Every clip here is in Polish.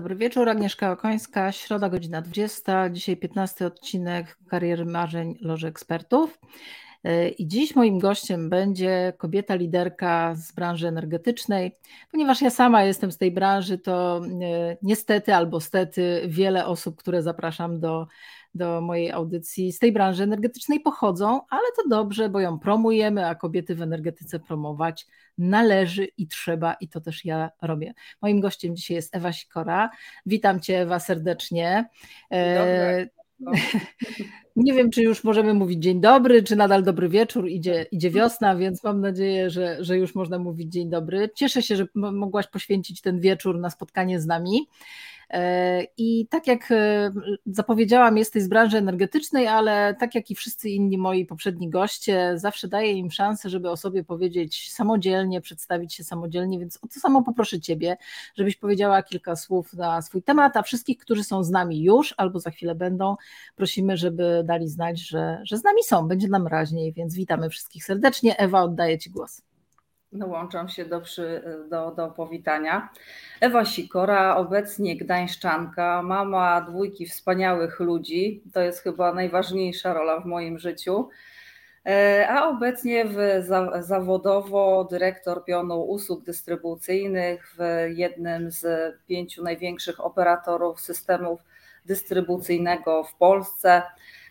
Dobry wieczór, Agnieszka Okońska, środa godzina 20, dzisiaj 15 odcinek Kariery Marzeń Loży Ekspertów. I dziś moim gościem będzie kobieta liderka z branży energetycznej. Ponieważ ja sama jestem z tej branży, to e, niestety albo stety wiele osób, które zapraszam do, do mojej audycji z tej branży energetycznej pochodzą, ale to dobrze, bo ją promujemy, a kobiety w energetyce promować należy i trzeba i to też ja robię. Moim gościem dzisiaj jest Ewa Sikora. Witam Cię Ewa serdecznie. E, Nie wiem, czy już możemy mówić dzień dobry, czy nadal dobry wieczór, idzie, idzie wiosna, więc mam nadzieję, że, że już można mówić dzień dobry. Cieszę się, że mogłaś poświęcić ten wieczór na spotkanie z nami. E, I tak jak e, zapowiedziałam, jesteś z branży energetycznej, ale tak jak i wszyscy inni moi poprzedni goście, zawsze daję im szansę, żeby o sobie powiedzieć samodzielnie, przedstawić się samodzielnie, więc o to samo poproszę Ciebie, żebyś powiedziała kilka słów na swój temat, a wszystkich, którzy są z nami już albo za chwilę będą, prosimy, żeby dali znać, że, że z nami są, będzie nam raźniej, więc witamy wszystkich serdecznie. Ewa, oddaję Ci głos. Dołączam się do, przy, do, do powitania. Ewa Sikora, obecnie gdańszczanka, mama dwójki wspaniałych ludzi. To jest chyba najważniejsza rola w moim życiu. E, a obecnie w, za, zawodowo dyrektor pionu usług dystrybucyjnych w jednym z pięciu największych operatorów systemów dystrybucyjnego w Polsce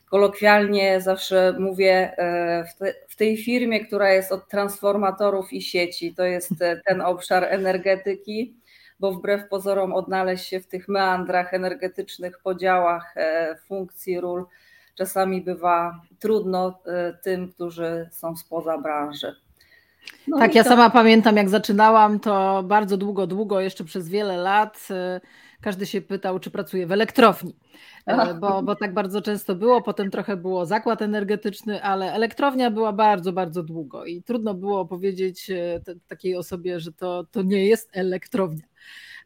kolokwialnie zawsze mówię e, w, tej firmie, która jest od transformatorów i sieci, to jest e, ten obszar energetyki, bo wbrew pozorom odnaleźć się w tych meandrach energetycznych, podziałach e, funkcji, ról czasami bywa trudno tym, którzy są spoza branży. No tak, ja to... sama pamiętam, jak zaczynałam, to bardzo długo, długo, jeszcze przez wiele lat każdy się pytał, czy pracuje w elektrowni, e, bo, bo tak bardzo często było. Potem trochę było zakład energetyczny, ale elektrownia była bardzo, bardzo długo i trudno było powiedzieć e, takiej osobie, że to, to nie jest elektrownia,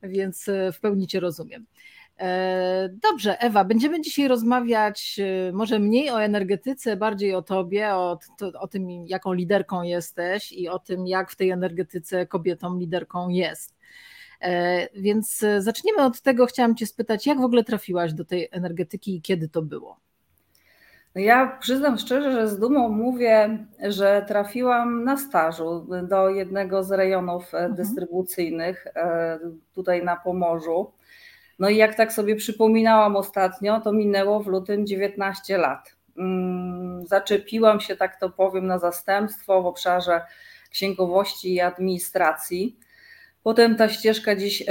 więc e, w pełni Cię rozumiem. Dobrze, Ewa, będziemy dzisiaj rozmawiać może mniej o energetyce, bardziej o tobie, o, o tym, jaką liderką jesteś i o tym, jak w tej energetyce kobietą liderką jest. E, więc e, zaczniemy od tego. Chciałam Cię spytać, jak w ogóle trafiłaś do tej energetyki i kiedy to było? No ja przyznam szczerze, że z dumą mówię, że trafiłam na stażu do jednego z rejonów e, mhm. dystrybucyjnych tutaj na Pomorzu. No i jak tak sobie przypominałam ostatnio, to minęło w lutym 19 lat. Mm, zaczepiłam się, tak to powiem, na zastępstwo w obszarze księgowości i administracji. Potem ta ścieżka dziś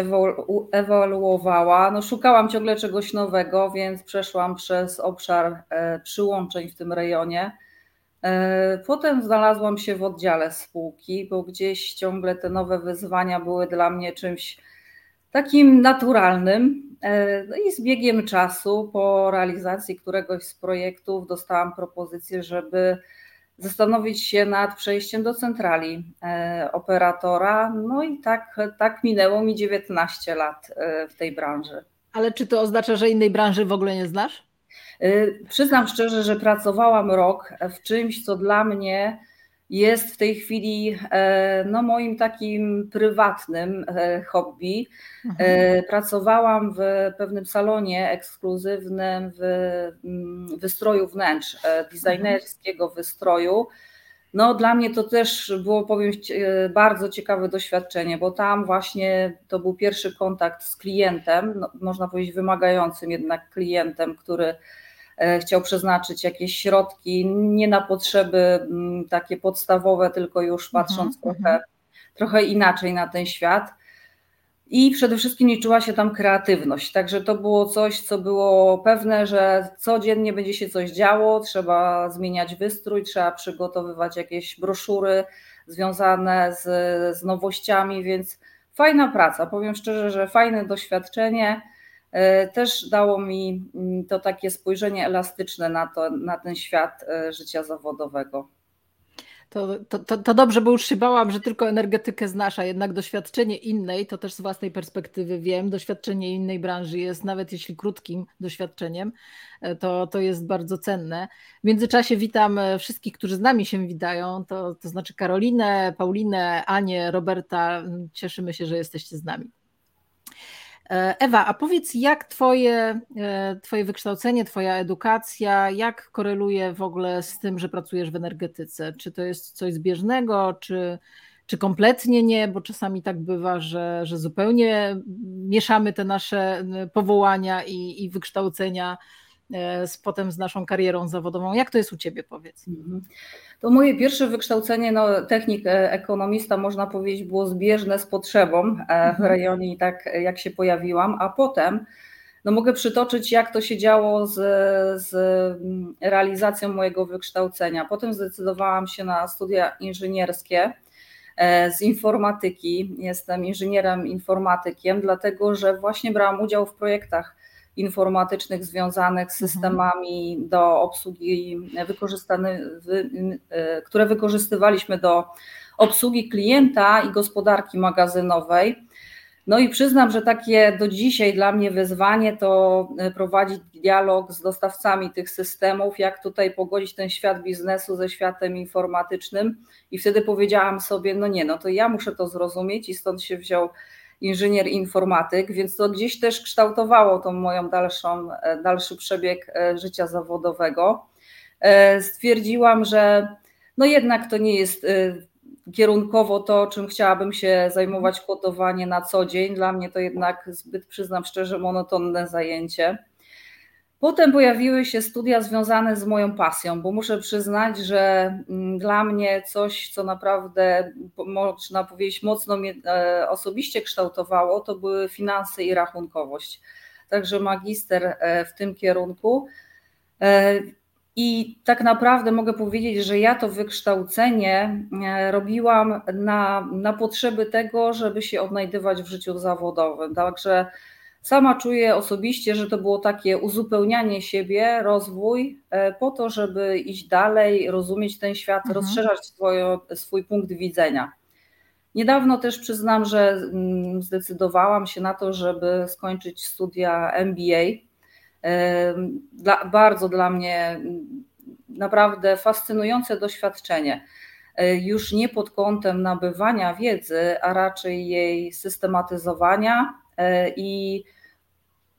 ewoluowała. No, szukałam ciągle czegoś nowego, więc przeszłam przez obszar e, przyłączeń w tym rejonie. E, potem znalazłam się w oddziale spółki, bo gdzieś ciągle te nowe wyzwania były dla mnie czymś takim naturalnym. E, no i z biegiem czasu, po realizacji któregoś z projektów, dostałam propozycję, żeby zastanowić się nad przejściem do centrali e, operatora. No i tak, tak minęło mi 19 lat e, w tej branży. Ale czy to oznacza, że innej branży w ogóle nie znasz? E, przyznam szczerze, że pracowałam rok w czymś, co dla mnie jest w tej chwili e, no, moim takim prywatnym e, hobby. Mhm. E, pracowałam w pewnym salonie ekskluzywnym w mm, wystroju wnętrz, designerskiego wystroju. No, dla mnie to też było, powiem, bardzo ciekawe doświadczenie, bo tam właśnie to był pierwszy kontakt z klientem, no, można powiedzieć wymagającym jednak klientem, który chciał przeznaczyć jakieś środki nie na potrzeby mm, takie podstawowe, tylko już mhm, patrząc trochę, mhm. trochę inaczej na ten świat. I przede wszystkim liczyła się tam kreatywność. Także to było coś, co było pewne, że codziennie będzie się coś działo, trzeba zmieniać wystrój, trzeba przygotowywać jakieś broszury związane z, z nowościami, więc fajna praca. Powiem szczerze, że fajne doświadczenie. E, też dało mi mm, to takie spojrzenie elastyczne na, to, na ten świat e, życia zawodowego. To, to, to, to, dobrze, bo już się bałam, że tylko energetykę znasz, a jednak doświadczenie innej, to też z własnej perspektywy wiem, doświadczenie innej branży jest, nawet jeśli krótkim doświadczeniem, e, to, to jest bardzo cenne. W międzyczasie witam wszystkich, którzy z nami się witają, to, to znaczy Karolinę, Paulinę, Anię, Roberta. Cieszymy się, że jesteście z nami. Ewa, a powiedz, jak twoje, twoje wykształcenie, Twoja edukacja, jak koreluje w ogóle z tym, że pracujesz w energetyce? Czy to jest coś zbieżnego, czy, czy kompletnie nie, bo czasami tak bywa, że, że zupełnie mieszamy te nasze powołania i, i wykształcenia E, z, potem z naszą karierą zawodową. Jak to jest u Ciebie, powiedz? Mhm. To moje pierwsze wykształcenie, no, technik e, ekonomista, można powiedzieć, było zbieżne z potrzebą e, w mhm. rejonie, tak jak się pojawiłam, a potem no mogę przytoczyć, jak to się działo z, z mm, realizacją mojego wykształcenia. Potem zdecydowałam się na studia inżynierskie z informatyki. Jestem inżynierem informatykiem, dlatego że właśnie brałam udział w projektach informatycznych związanych z mhm. systemami do obsługi e, które wykorzystywaliśmy do obsługi klienta i gospodarki magazynowej. No i przyznam, że takie do dzisiaj dla mnie wyzwanie to e, prowadzić dialog z dostawcami tych systemów, jak tutaj pogodzić ten świat biznesu ze światem informatycznym. I wtedy powiedziałam sobie, no nie, no to ja muszę to zrozumieć i stąd się wziął inżynier informatyk, więc to gdzieś też kształtowało tą moją dalszą, e, dalszy przebieg e, życia zawodowego. E, stwierdziłam, że no jednak to nie jest kierunkowo to, czym chciałabym się zajmować kodowanie na co dzień. Dla mnie to jednak zbyt, przyznam szczerze, monotonne zajęcie. Potem pojawiły się studia związane z moją pasją, bo muszę przyznać, że mm, dla mnie coś, co naprawdę można powiedzieć mocno mnie e, osobiście kształtowało, to były finanse i rachunkowość. Także magister e, w tym kierunku. E, I tak naprawdę mogę powiedzieć, że ja to wykształcenie robiłam na, na potrzeby tego, żeby się odnajdywać w życiu zawodowym. Także Sama czuję osobiście, że to było takie uzupełnianie siebie, rozwój, e, po to, żeby iść dalej, rozumieć ten świat, mhm. rozszerzać swoje, swój punkt widzenia. Niedawno też przyznam, że mm, zdecydowałam się na to, żeby skończyć studia MBA. E, dla, bardzo dla mnie mm, naprawdę fascynujące doświadczenie. E, już nie pod kątem nabywania wiedzy, a raczej jej systematyzowania, i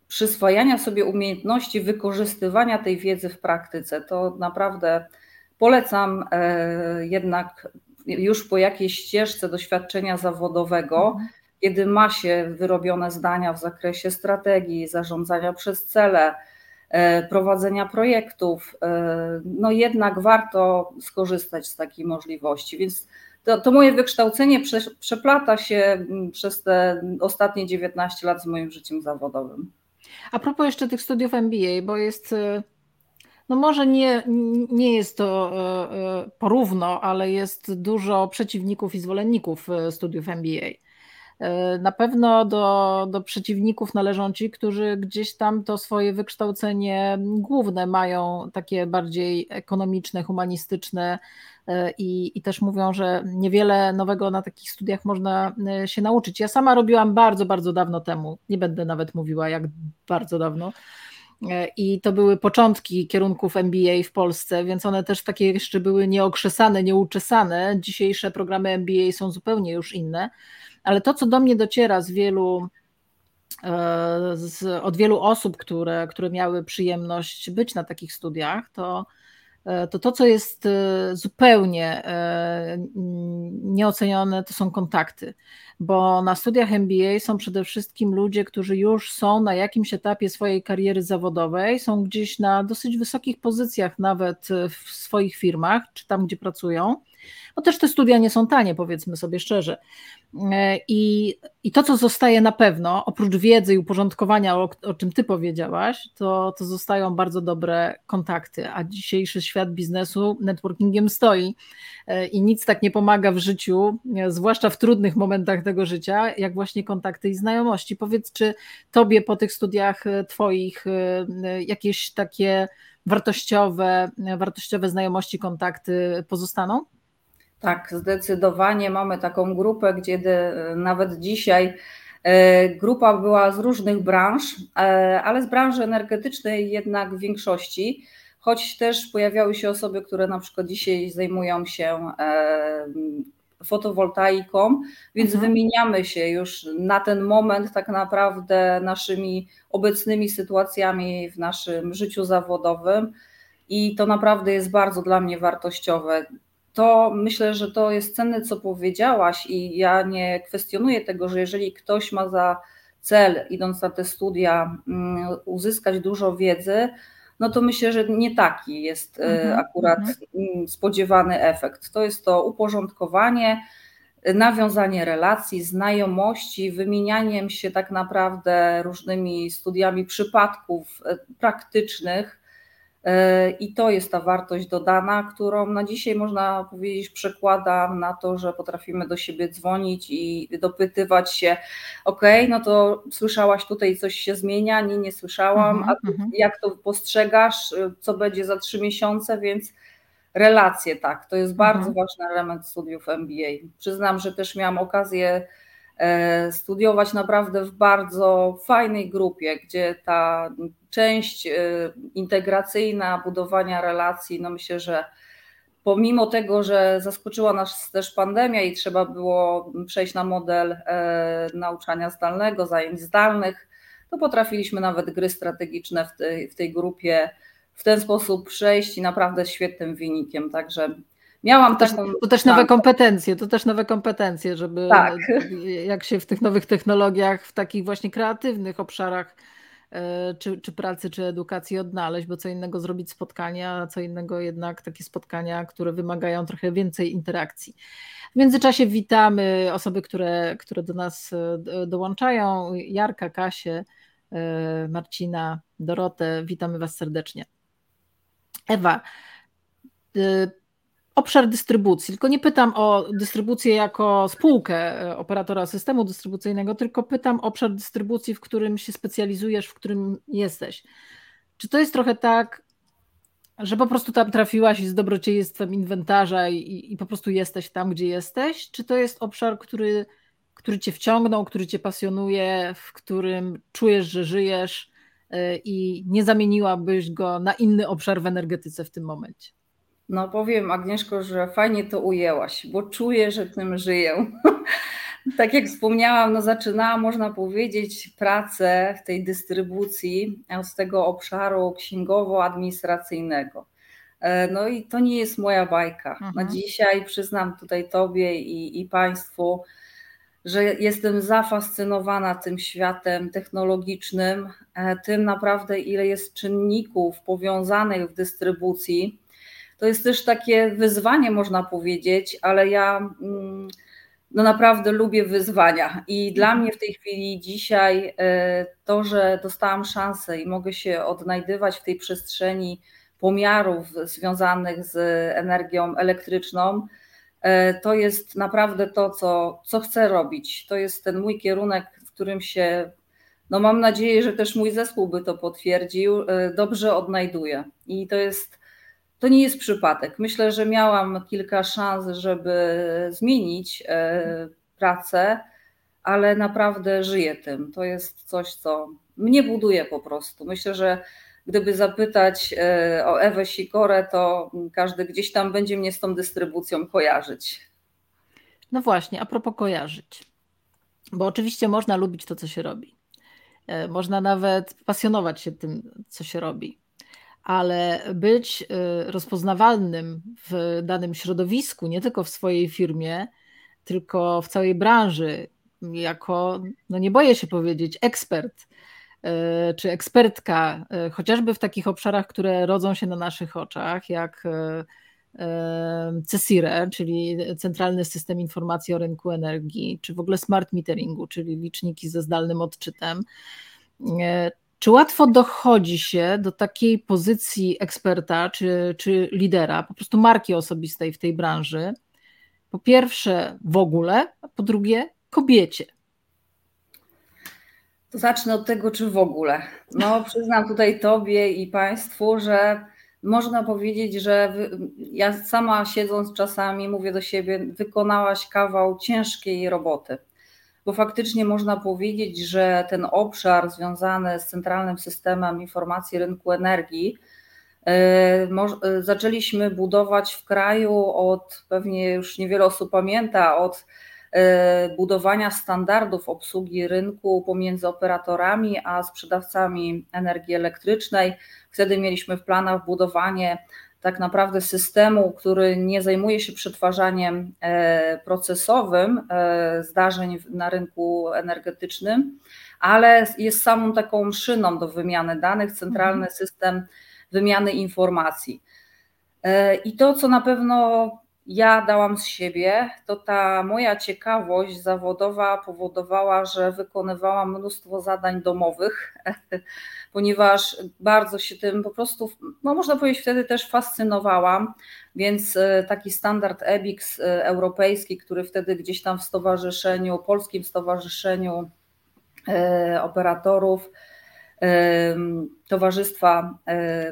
przyswajania sobie umiejętności wykorzystywania tej wiedzy w praktyce. To naprawdę polecam e, jednak już po jakiejś ścieżce doświadczenia zawodowego, mhm. kiedy ma się wyrobione zdania w zakresie strategii, zarządzania przez cele, e, prowadzenia projektów, no jednak warto skorzystać z takiej możliwości. Więc to, to moje wykształcenie prze, przeplata się mm, przez te ostatnie 19 lat z moim życiem zawodowym. A propos jeszcze tych studiów MBA, bo jest, y, no może nie, nie jest to y, y, porówno, ale jest dużo przeciwników i zwolenników studiów MBA. Na pewno do, do przeciwników należą ci, którzy gdzieś tam to swoje wykształcenie główne mają, takie bardziej ekonomiczne, humanistyczne, E, i, i też mówią, że niewiele nowego na takich studiach można e, się nauczyć. Ja sama robiłam bardzo, bardzo dawno temu, nie będę nawet mówiła jak bardzo dawno. E, I to były początki kierunków MBA w Polsce, więc one też takie jeszcze były nieokrzesane, nieuczesane. Dzisiejsze programy MBA są zupełnie już inne, ale to, co do mnie dociera z wielu, z, od wielu osób, które, które miały przyjemność być na takich studiach, to E, to to, co jest e, zupełnie e, nieocenione, to są kontakty, bo na studiach MBA są przede wszystkim ludzie, którzy już są na jakimś etapie swojej kariery zawodowej, są gdzieś na dosyć wysokich pozycjach, nawet w swoich firmach, czy tam, gdzie pracują. No też te studia nie są tanie, powiedzmy sobie szczerze. E, I, I to, co zostaje na pewno, oprócz wiedzy i uporządkowania, o, o czym Ty powiedziałaś, to, to zostają bardzo dobre kontakty. A dzisiejszy świat biznesu networkingiem stoi e, i nic tak nie pomaga w życiu, e, zwłaszcza w trudnych momentach tego życia, jak właśnie kontakty i znajomości. Powiedz, czy Tobie po tych studiach Twoich jakieś takie wartościowe, wartościowe znajomości, kontakty pozostaną? Tak, zdecydowanie mamy taką grupę, gdzie nawet dzisiaj e, grupa była z różnych branż, e, ale z branży energetycznej jednak w większości, choć też pojawiały się osoby, które na przykład dzisiaj zajmują się e, fotowoltaiką, więc mhm. wymieniamy się już na ten moment tak naprawdę naszymi obecnymi sytuacjami w naszym życiu zawodowym i to naprawdę jest bardzo dla mnie wartościowe. To myślę, że to jest cenne, co powiedziałaś, i ja nie kwestionuję tego, że jeżeli ktoś ma za cel, idąc na te studia, mm, uzyskać dużo wiedzy, no to myślę, że nie taki jest e, mhm, akurat mm, spodziewany efekt. To jest to uporządkowanie, nawiązanie relacji, znajomości, wymienianiem się tak naprawdę różnymi studiami przypadków e, praktycznych, I to jest ta wartość dodana, którą na dzisiaj można powiedzieć przekładam na to, że potrafimy do siebie dzwonić i dopytywać się, ok, no to słyszałaś tutaj coś się zmienia, nie, nie słyszałam, mhm, a mhm. jak to postrzegasz, co będzie za trzy miesiące, więc relacje, tak, to jest bardzo mhm. ważny element studiów MBA. Przyznam, że też miałam okazję E, studiować naprawdę w bardzo fajnej grupie, gdzie ta część e, integracyjna, budowania relacji, no myślę, że pomimo tego, że zaskoczyła nas też pandemia i trzeba było przejść na model e, nauczania zdalnego, zajęć zdalnych, to potrafiliśmy nawet gry strategiczne w tej, w tej grupie w ten sposób przejść i naprawdę świetnym wynikiem. Także Miałam to taką. Też, to też nowe kompetencje, to też nowe kompetencje, żeby tak. jak się w tych nowych technologiach, w takich właśnie kreatywnych obszarach e, czy, czy pracy, czy edukacji odnaleźć, bo co innego zrobić spotkania, a co innego jednak takie spotkania, które wymagają trochę więcej interakcji. W międzyczasie witamy osoby, które, które do nas e, dołączają. Jarka, Kasię, e, Marcina, Dorotę, witamy Was serdecznie. Ewa, obszar dystrybucji, tylko nie pytam o dystrybucję jako spółkę e, operatora systemu dystrybucyjnego, tylko pytam obszar dystrybucji, w którym się specjalizujesz, w którym jesteś. Czy to jest trochę tak, że po prostu tam trafiłaś z dobrodziejstwem inwentarza i, i po prostu jesteś tam, gdzie jesteś? Czy to jest obszar, który, który cię wciągnął, który cię pasjonuje, w którym czujesz, że żyjesz e, i nie zamieniłabyś go na inny obszar w energetyce w tym momencie? No powiem Agnieszko, że fajnie to ujęłaś, bo czuję, że tym żyję. tak jak wspomniałam, no zaczynałam, można powiedzieć, pracę w tej dystrybucji z tego obszaru księgowo-administracyjnego. E, no i to nie jest moja bajka. Mhm. No dzisiaj przyznam tutaj Tobie i, i Państwu, że jestem zafascynowana tym światem technologicznym, e, tym naprawdę, ile jest czynników powiązanych w dystrybucji to jest też takie wyzwanie, można powiedzieć, ale ja mm, no naprawdę lubię wyzwania i dla mnie w tej chwili dzisiaj e, to, że dostałam szansę i mogę się odnajdywać w tej przestrzeni pomiarów związanych z energią elektryczną, e, to jest naprawdę to, co, co chcę robić. To jest ten mój kierunek, w którym się, no mam nadzieję, że też mój zespół by to potwierdził, e, dobrze odnajduję. I to jest to nie jest przypadek. Myślę, że miałam kilka szans, żeby zmienić e, pracę, ale naprawdę żyję tym. To jest coś, co mnie buduje po prostu. Myślę, że gdyby zapytać e, o Ewę Sikorę, to każdy gdzieś tam będzie mnie z tą dystrybucją kojarzyć. No właśnie, a propos kojarzyć. Bo oczywiście można lubić to, co się robi. E, można nawet pasjonować się tym, co się robi ale być y, rozpoznawalnym w danym środowisku, nie tylko w swojej firmie, tylko w całej branży, jako, no nie boję się powiedzieć, ekspert y, czy ekspertka, y, chociażby w takich obszarach, które rodzą się na naszych oczach, jak CESIRE, czyli Centralny System Informacji o Rynku Energii, czy w ogóle smart meteringu, czyli liczniki ze zdalnym odczytem, czy łatwo dochodzi się do takiej pozycji eksperta czy, czy lidera, po prostu marki osobistej w tej branży? Po pierwsze w ogóle, a po drugie kobiecie. To zacznę od tego, czy w ogóle. No, przyznam tutaj Tobie i Państwu, że można powiedzieć, że ja sama siedząc czasami mówię do siebie, wykonałaś kawał ciężkiej roboty bo faktycznie można powiedzieć, że ten obszar związany z centralnym systemem informacji rynku energii Zaczęliśmy budować w kraju od, pewnie już niewiele osób pamięta, od budowania standardów obsługi rynku pomiędzy operatorami a sprzedawcami energii elektrycznej. Wtedy mieliśmy w planach budowanie tak naprawdę systemu, który nie zajmuje się przetwarzaniem e, procesowym e, zdarzeń na rynku energetycznym, ale jest samą taką szyną do wymiany danych, centralny mhm. system wymiany informacji. E, I to, co na pewno ja dałam z siebie, to ta moja ciekawość zawodowa powodowała, że wykonywałam mnóstwo zadań domowych, ponieważ bardzo się tym po prostu, no można powiedzieć, wtedy też fascynowałam. Więc e, taki standard EBIX e, europejski, który wtedy gdzieś tam w stowarzyszeniu, polskim stowarzyszeniu e, operatorów, Towarzystwa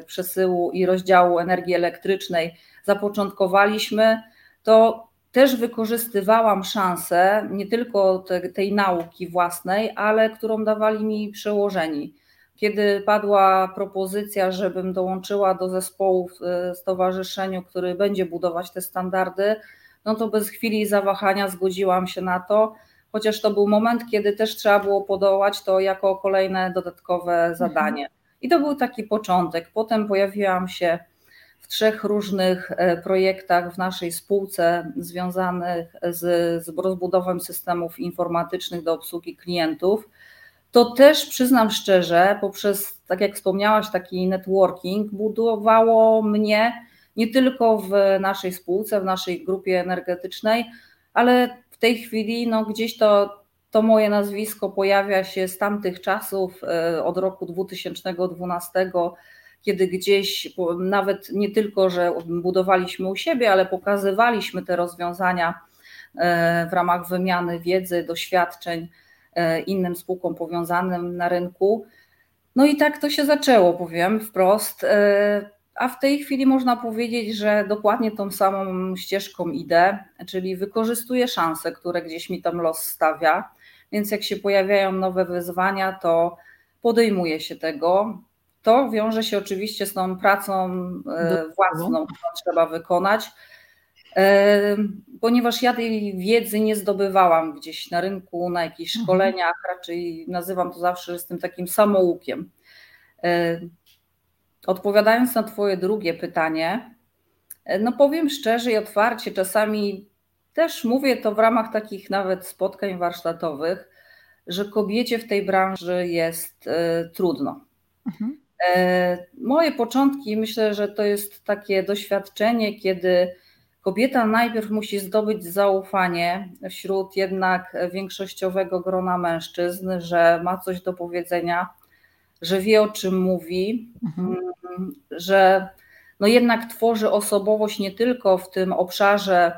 Przesyłu i Rozdziału Energii Elektrycznej zapoczątkowaliśmy, to też wykorzystywałam szansę nie tylko te, tej nauki własnej, ale którą dawali mi przełożeni. Kiedy padła propozycja, żebym dołączyła do zespołu w e, stowarzyszeniu, który będzie budować te standardy, no to bez chwili zawahania zgodziłam się na to, chociaż to był moment, kiedy też trzeba było podołać to jako kolejne dodatkowe zadanie. I to był taki początek. Potem pojawiłam się w trzech różnych e, projektach w naszej spółce związanych z, z rozbudową systemów informatycznych do obsługi klientów. To też przyznam szczerze, poprzez, tak jak wspomniałaś, taki networking budowało mnie nie tylko w naszej spółce, w naszej grupie energetycznej, ale tej chwili no, gdzieś to, to moje nazwisko pojawia się z tamtych czasów, e, od roku 2012 kiedy gdzieś nawet nie tylko, że budowaliśmy u siebie, ale pokazywaliśmy te rozwiązania e, w ramach wymiany wiedzy, doświadczeń e, innym spółkom powiązanym na rynku. No i tak to się zaczęło, powiem wprost. E, a w tej chwili można powiedzieć, że dokładnie tą samą ścieżką idę, czyli wykorzystuję szanse, które gdzieś mi tam los stawia. Więc jak się pojawiają nowe wyzwania, to podejmuję się tego. To wiąże się oczywiście z tą pracą e, własną, którą trzeba wykonać, e, ponieważ ja tej wiedzy nie zdobywałam gdzieś na rynku, na jakichś mhm. szkoleniach, raczej nazywam to zawsze z tym takim samoukiem. E, odpowiadając na Twoje drugie pytanie, no powiem szczerze i otwarcie, czasami też mówię to w ramach takich nawet spotkań warsztatowych, że kobiecie w tej branży jest trudno. Mhm. E, moje początki, myślę, że to jest takie doświadczenie, kiedy kobieta najpierw musi zdobyć zaufanie wśród jednak większościowego grona mężczyzn, że ma coś do powiedzenia, że wie o czym mówi, mhm. Mm, że no jednak tworzy osobowość nie tylko w tym obszarze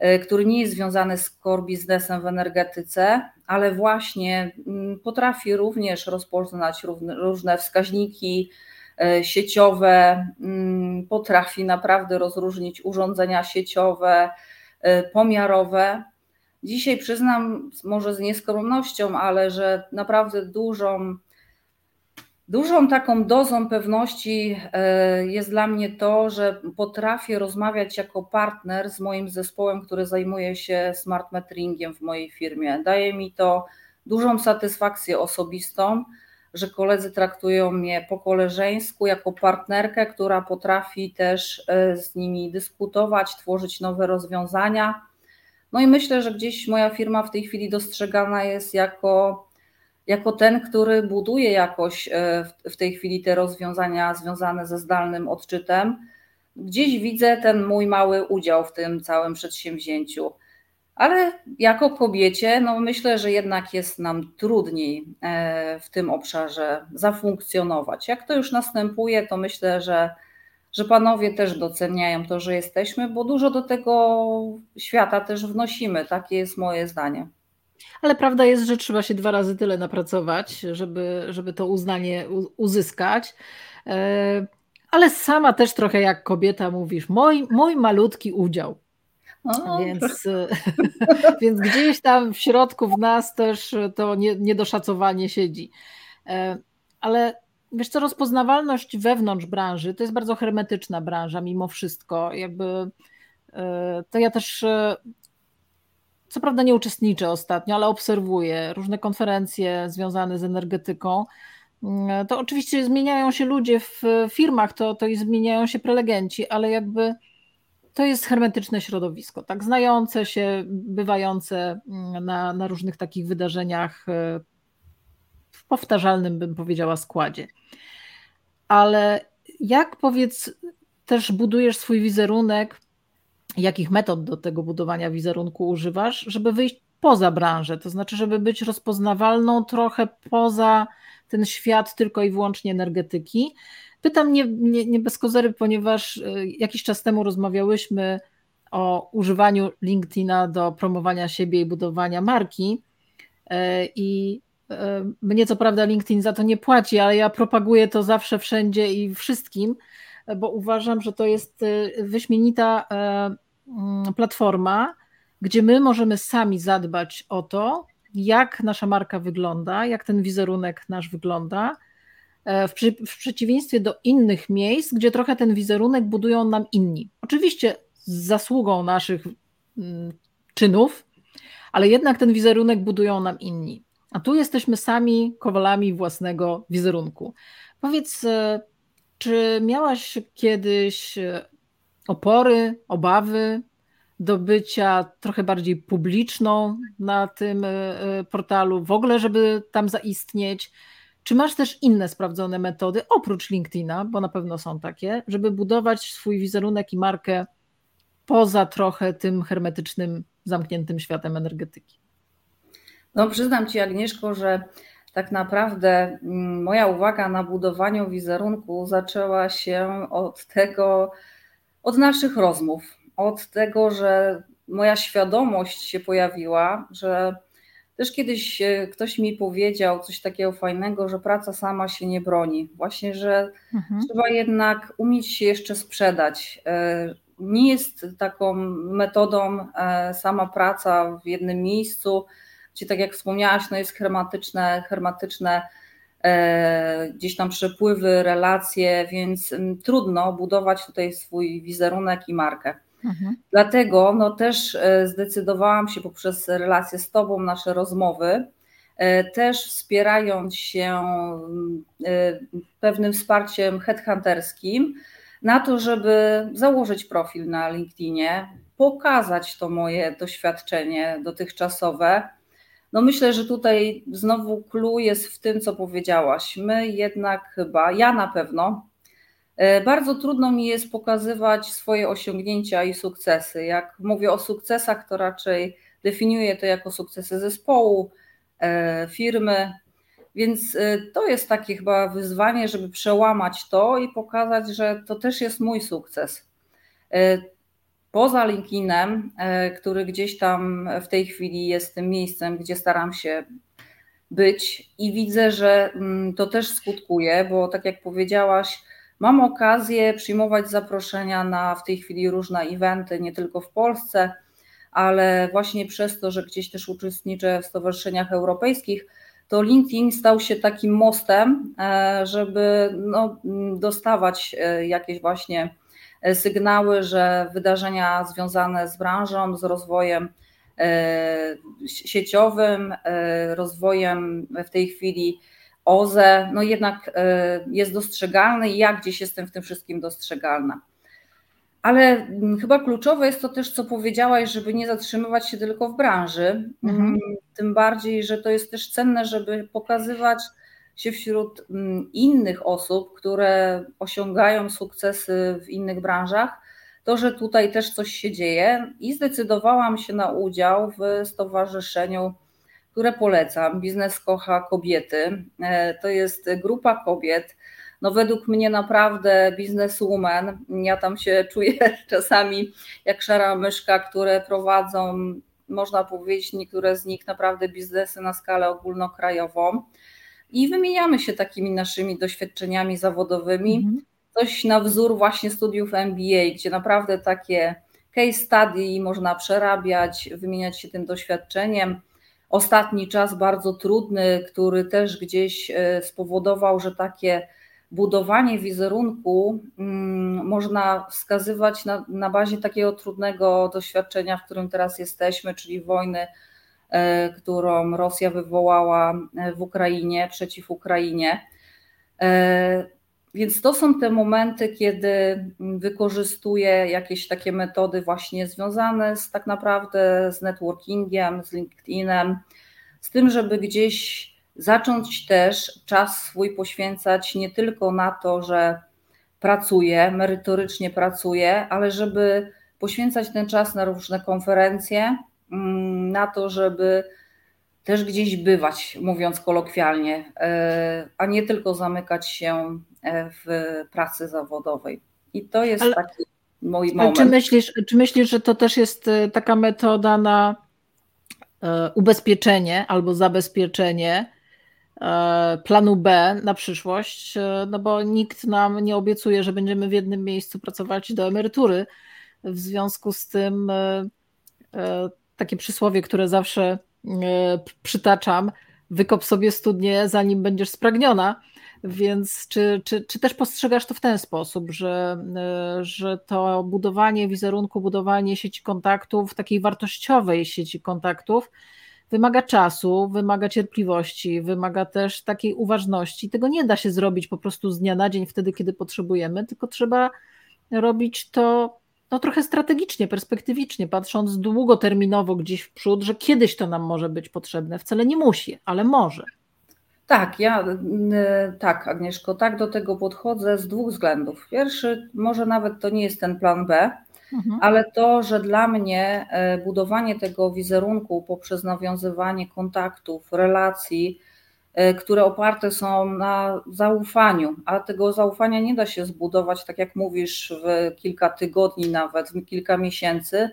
E, który nie jest związany z core biznesem w energetyce, ale właśnie mm, potrafi również rozpoznać różne wskaźniki e, sieciowe, mm, potrafi naprawdę rozróżnić urządzenia sieciowe, e, pomiarowe. Dzisiaj przyznam, może z nieskromnością, ale że naprawdę dużą Dużą taką dozą pewności e, jest dla mnie to, że potrafię rozmawiać jako partner z moim zespołem, który zajmuje się smart metringiem w mojej firmie. Daje mi to dużą satysfakcję osobistą, że koledzy traktują mnie po koleżeńsku, jako partnerkę, która potrafi też e, z nimi dyskutować, tworzyć nowe rozwiązania. No i myślę, że gdzieś moja firma w tej chwili dostrzegana jest jako jako ten, który buduje jakoś e, w tej chwili te rozwiązania związane ze zdalnym odczytem. Gdzieś widzę ten mój mały udział w tym całym przedsięwzięciu. Ale jako kobiecie, no myślę, że jednak jest nam trudniej e, w tym obszarze zafunkcjonować. Jak to już następuje, to myślę, że, że panowie też doceniają to, że jesteśmy, bo dużo do tego świata też wnosimy. Takie jest moje zdanie. Ale prawda jest, że trzeba się dwa razy tyle napracować, żeby, żeby to uznanie uzyskać. E, ale sama też trochę jak kobieta mówisz, mój, mój malutki udział. O. Więc, więc gdzieś tam w środku w nas też to niedoszacowanie siedzi. E, ale wiesz co, rozpoznawalność wewnątrz branży to jest bardzo hermetyczna branża mimo wszystko. Jakby to ja też co prawda nie uczestniczę ostatnio, ale obserwuję różne konferencje związane z energetyką. Mm, to oczywiście zmieniają się ludzie w firmach, to, to i zmieniają się prelegenci, ale jakby to jest hermetyczne środowisko, tak znające się, bywające mm, na, na różnych takich wydarzeniach e, w powtarzalnym, bym powiedziała, składzie. Ale jak powiedz, też budujesz swój wizerunek jakich metod do tego budowania wizerunku używasz, żeby wyjść poza branżę, to znaczy, żeby być rozpoznawalną trochę poza ten świat tylko i wyłącznie energetyki. Pytam nie, nie, nie bez kozery, ponieważ e, jakiś czas temu rozmawiałyśmy o używaniu LinkedIna do promowania siebie i budowania marki. E, I e, mnie co prawda LinkedIn za to nie płaci, ale ja propaguję to zawsze, wszędzie i wszystkim, bo uważam, że to jest wyśmienita Mm, platforma, gdzie my możemy sami zadbać o to, jak nasza marka wygląda, jak ten wizerunek nasz wygląda, e, w, przy, w, przeciwieństwie do innych miejsc, gdzie trochę ten wizerunek budują nam inni. Oczywiście z zasługą naszych mm, czynów, ale jednak ten wizerunek budują nam inni. A tu jesteśmy sami kowalami własnego wizerunku. Powiedz, e, czy miałaś kiedyś e, opory, obawy do bycia trochę bardziej publiczną na tym e, e, portalu, w ogóle, żeby tam zaistnieć? Czy masz też inne sprawdzone metody, oprócz LinkedIna, bo na pewno są takie, żeby budować swój wizerunek i markę poza trochę tym hermetycznym, zamkniętym światem energetyki? No, przyznam Ci, Agnieszko, że tak naprawdę mm, moja uwaga na budowaniu wizerunku zaczęła się od tego, od naszych rozmów, od tego, że moja świadomość się pojawiła, że też kiedyś e, ktoś mi powiedział coś takiego fajnego, że praca sama się nie broni. Właśnie, że mhm. trzeba jednak umieć się jeszcze sprzedać. E, nie jest taką metodą e, sama praca w jednym miejscu, gdzie tak jak wspomniałaś, no jest hermetyczne, hermetyczne E, gdzieś tam przepływy, relacje, więc mm, trudno budować tutaj swój wizerunek i markę. Mhm. Dlatego no, też e, zdecydowałam się poprzez relacje z Tobą, nasze rozmowy, e, też wspierając się mm, pewnym wsparciem headhunterskim, na to, żeby założyć profil na LinkedInie, pokazać to moje doświadczenie dotychczasowe no myślę, że tutaj znowu clue jest w tym, co powiedziałaś. My jednak chyba, ja na pewno, e, bardzo trudno mi jest pokazywać swoje osiągnięcia i sukcesy. Jak mówię o sukcesach, to raczej definiuję to jako sukcesy zespołu, e, firmy, więc e, to jest takie chyba wyzwanie, żeby przełamać to i pokazać, że to też jest mój sukces poza LinkedInem, e, który gdzieś tam w tej chwili jest tym miejscem, gdzie staram się być i widzę, że mm, to też skutkuje, bo tak jak powiedziałaś, mam okazję przyjmować zaproszenia na w tej chwili różne eventy, nie tylko w Polsce, ale właśnie przez to, że gdzieś też uczestniczę w stowarzyszeniach europejskich, to LinkedIn stał się takim mostem, e, żeby no, dostawać e, jakieś właśnie sygnały, że wydarzenia związane z branżą, z rozwojem e, sieciowym, e, rozwojem w tej chwili OZE, no jednak e, jest dostrzegalny i ja gdzieś jestem w tym wszystkim dostrzegalna. Ale mm, chyba kluczowe jest to też, co powiedziałaś, żeby nie zatrzymywać się tylko w branży. Mhm. Mm, tym bardziej, że to jest też cenne, żeby pokazywać się wśród mm, innych osób, które osiągają sukcesy w innych branżach, to, że tutaj też coś się dzieje i zdecydowałam się na udział w stowarzyszeniu, które polecam. Biznes kocha kobiety. E, to jest grupa kobiet. No według mnie naprawdę bizneswoman. Ja tam się czuję czasami jak szara myszka, które prowadzą, można powiedzieć, niektóre z nich naprawdę biznesy na skalę ogólnokrajową i wymieniamy się takimi naszymi doświadczeniami zawodowymi. Mhm. Coś na wzór właśnie studiów MBA, gdzie naprawdę takie case study można przerabiać, wymieniać się tym doświadczeniem. Ostatni czas bardzo trudny, który też gdzieś e, spowodował, że takie budowanie wizerunku mm, można wskazywać na, na bazie takiego trudnego doświadczenia, w którym teraz jesteśmy, czyli wojny, którą Rosja wywołała e, w Ukrainie, przeciw Ukrainie. E, więc to są te momenty, kiedy wykorzystuję jakieś takie metody właśnie związane z tak naprawdę z networkingiem, z LinkedInem, z tym, żeby gdzieś zacząć też czas swój poświęcać nie tylko na to, że pracuję, merytorycznie pracuję, ale żeby poświęcać ten czas na różne konferencje, na to, żeby też gdzieś bywać, mówiąc kolokwialnie, e, a nie tylko zamykać się e, w pracy zawodowej. I to jest ale, taki mój moment. Czy myślisz, czy myślisz, że to też jest e, taka metoda na ubezpieczenie albo zabezpieczenie planu B na przyszłość? No bo nikt nam nie obiecuje, że będziemy w jednym miejscu pracować do emerytury. W związku z tym takie przysłowie, które zawsze E, przytaczam, wykop sobie studnię, zanim będziesz spragniona. Więc czy, czy, czy też postrzegasz to w ten sposób, że, e, że to budowanie wizerunku, budowanie sieci kontaktów, takiej wartościowej sieci kontaktów, wymaga czasu, wymaga cierpliwości, wymaga też takiej uważności. Tego nie da się zrobić po prostu z dnia na dzień, wtedy, kiedy potrzebujemy, tylko trzeba robić to no trochę strategicznie, perspektywicznie, patrząc długoterminowo gdzieś w przód, że kiedyś to nam może być potrzebne. Wcale nie musi, ale może. Tak, ja tak, Agnieszko, tak do tego podchodzę z dwóch względów. Pierwszy, może nawet to nie jest ten plan B, mhm. ale to, że dla mnie e, budowanie tego wizerunku poprzez nawiązywanie kontaktów, relacji, które oparte są na zaufaniu, a tego zaufania nie da się zbudować, tak jak mówisz, w kilka tygodni, nawet w kilka miesięcy.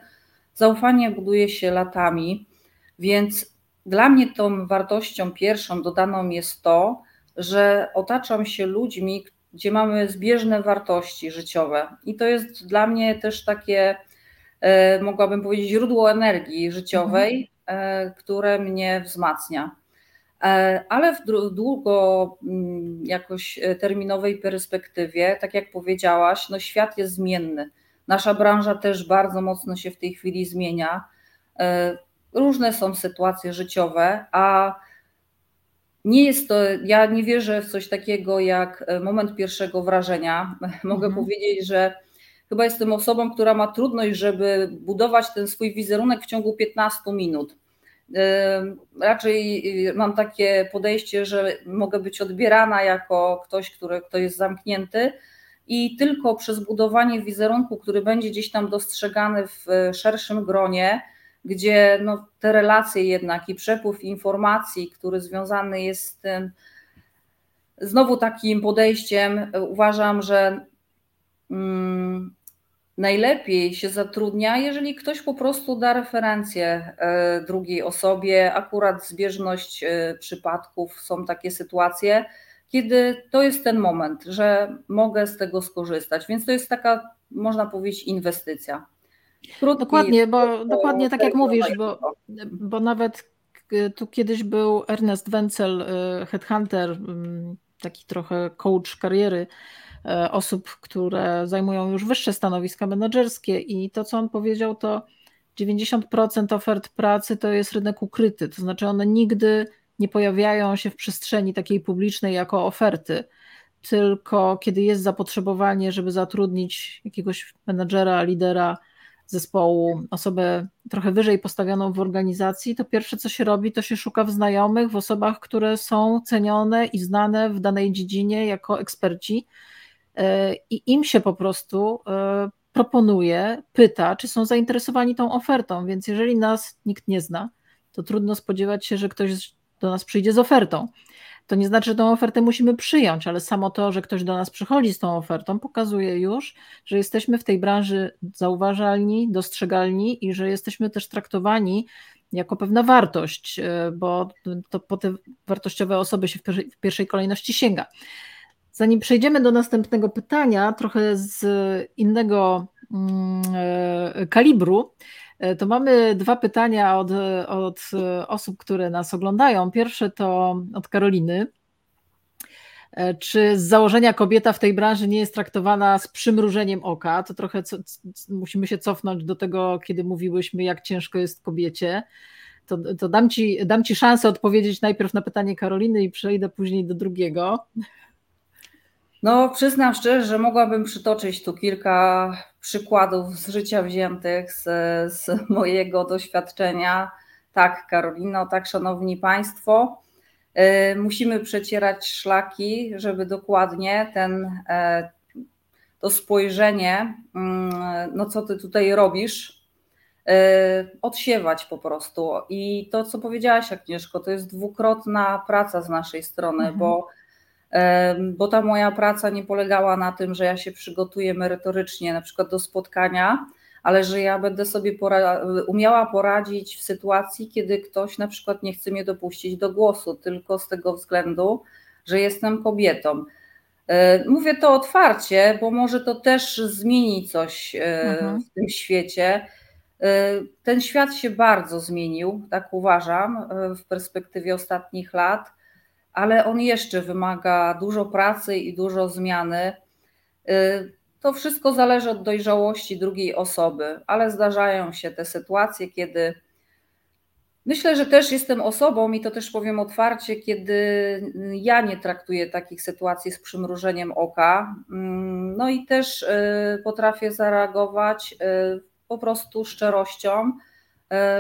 Zaufanie buduje się latami, więc dla mnie tą wartością pierwszą dodaną jest to, że otaczam się ludźmi, gdzie mamy zbieżne wartości życiowe. I to jest dla mnie też takie, e, mogłabym powiedzieć, źródło energii życiowej, mhm. które mnie wzmacnia. E, ale w długo mm, jakoś e, terminowej perspektywie, tak jak powiedziałaś, no świat jest zmienny. Nasza branża też bardzo mocno się w tej chwili zmienia. E, różne są sytuacje życiowe, a nie jest to, ja nie wierzę w coś takiego jak moment pierwszego wrażenia. Mogę mhm. powiedzieć, że chyba jestem osobą, która ma trudność, żeby budować ten swój wizerunek w ciągu 15 minut Raczej y, mam takie podejście, że mogę być odbierana jako ktoś, który, kto jest zamknięty i tylko przez budowanie wizerunku, który będzie gdzieś tam dostrzegany w szerszym gronie, gdzie no, te relacje jednak i przepływ informacji, który związany jest z tym, znowu takim podejściem, uważam, że mm, najlepiej się zatrudnia, jeżeli ktoś po prostu da referencję e, drugiej osobie. Akurat zbieżność e, przypadków są takie sytuacje, kiedy to jest ten moment, że mogę z tego skorzystać. Więc to jest taka, można powiedzieć, inwestycja. Krótki, dokładnie, bo dokładnie tak jak mówisz, bo, bo nawet tu kiedyś był Ernest Wenzel, e, headhunter, taki trochę coach kariery E, osób, które zajmują już wyższe stanowiska menedżerskie. I to, co on powiedział, to 90% ofert pracy to jest rynek ukryty, to znaczy one nigdy nie pojawiają się w przestrzeni takiej publicznej jako oferty, tylko kiedy jest zapotrzebowanie, żeby zatrudnić jakiegoś menedżera, lidera zespołu, osobę trochę wyżej postawioną w organizacji, to pierwsze co się robi, to się szuka w znajomych, w osobach, które są cenione i znane w danej dziedzinie jako eksperci. E, i im się po prostu e, proponuje, pyta, czy są zainteresowani tą ofertą. Więc jeżeli nas nikt nie zna, to trudno spodziewać się, że ktoś do nas przyjdzie z ofertą. To nie znaczy, że tą ofertę musimy przyjąć, ale samo to, że ktoś do nas przychodzi z tą ofertą, pokazuje już, że jesteśmy w tej branży zauważalni, dostrzegalni i że jesteśmy też traktowani jako pewna wartość, e, bo to po te wartościowe osoby się w pierwszej kolejności sięga. Zanim przejdziemy do następnego pytania, trochę z innego mm, e, kalibru, e, to mamy dwa pytania od, od osób, które nas oglądają. Pierwsze to od Karoliny. E, czy z założenia kobieta w tej branży nie jest traktowana z przymrużeniem oka? To trochę co, musimy się cofnąć do tego, kiedy mówiłyśmy, jak ciężko jest kobiecie. To, to dam, ci, dam Ci szansę odpowiedzieć najpierw na pytanie Karoliny i przejdę później do drugiego. No, przyznam szczerze, że mogłabym przytoczyć tu kilka przykładów z życia wziętych z, z mojego doświadczenia. Tak, Karolino, tak, szanowni Państwo. E, musimy przecierać szlaki, żeby dokładnie ten, e, to spojrzenie, mm, no co ty tutaj robisz, e, odsiewać po prostu. I to, co powiedziałaś, Agnieszko, to jest dwukrotna praca z naszej strony, mhm. bo, bo ta moja praca nie polegała na tym, że ja się przygotuję merytorycznie na przykład do spotkania, ale że ja będę sobie pora umiała poradzić w sytuacji, kiedy ktoś na przykład nie chce mnie dopuścić do głosu, tylko z tego względu, że jestem kobietą. E, mówię to otwarcie, bo może to też zmieni coś e, mhm. w tym świecie. E, ten świat się bardzo zmienił, tak uważam, w perspektywie ostatnich lat, ale on jeszcze wymaga dużo pracy i dużo zmiany. To wszystko zależy od dojrzałości drugiej osoby, ale zdarzają się te sytuacje, kiedy myślę, że też jestem osobą i to też powiem otwarcie, kiedy ja nie traktuję takich sytuacji z przymrużeniem oka. No i też y, potrafię zareagować y, po prostu szczerością,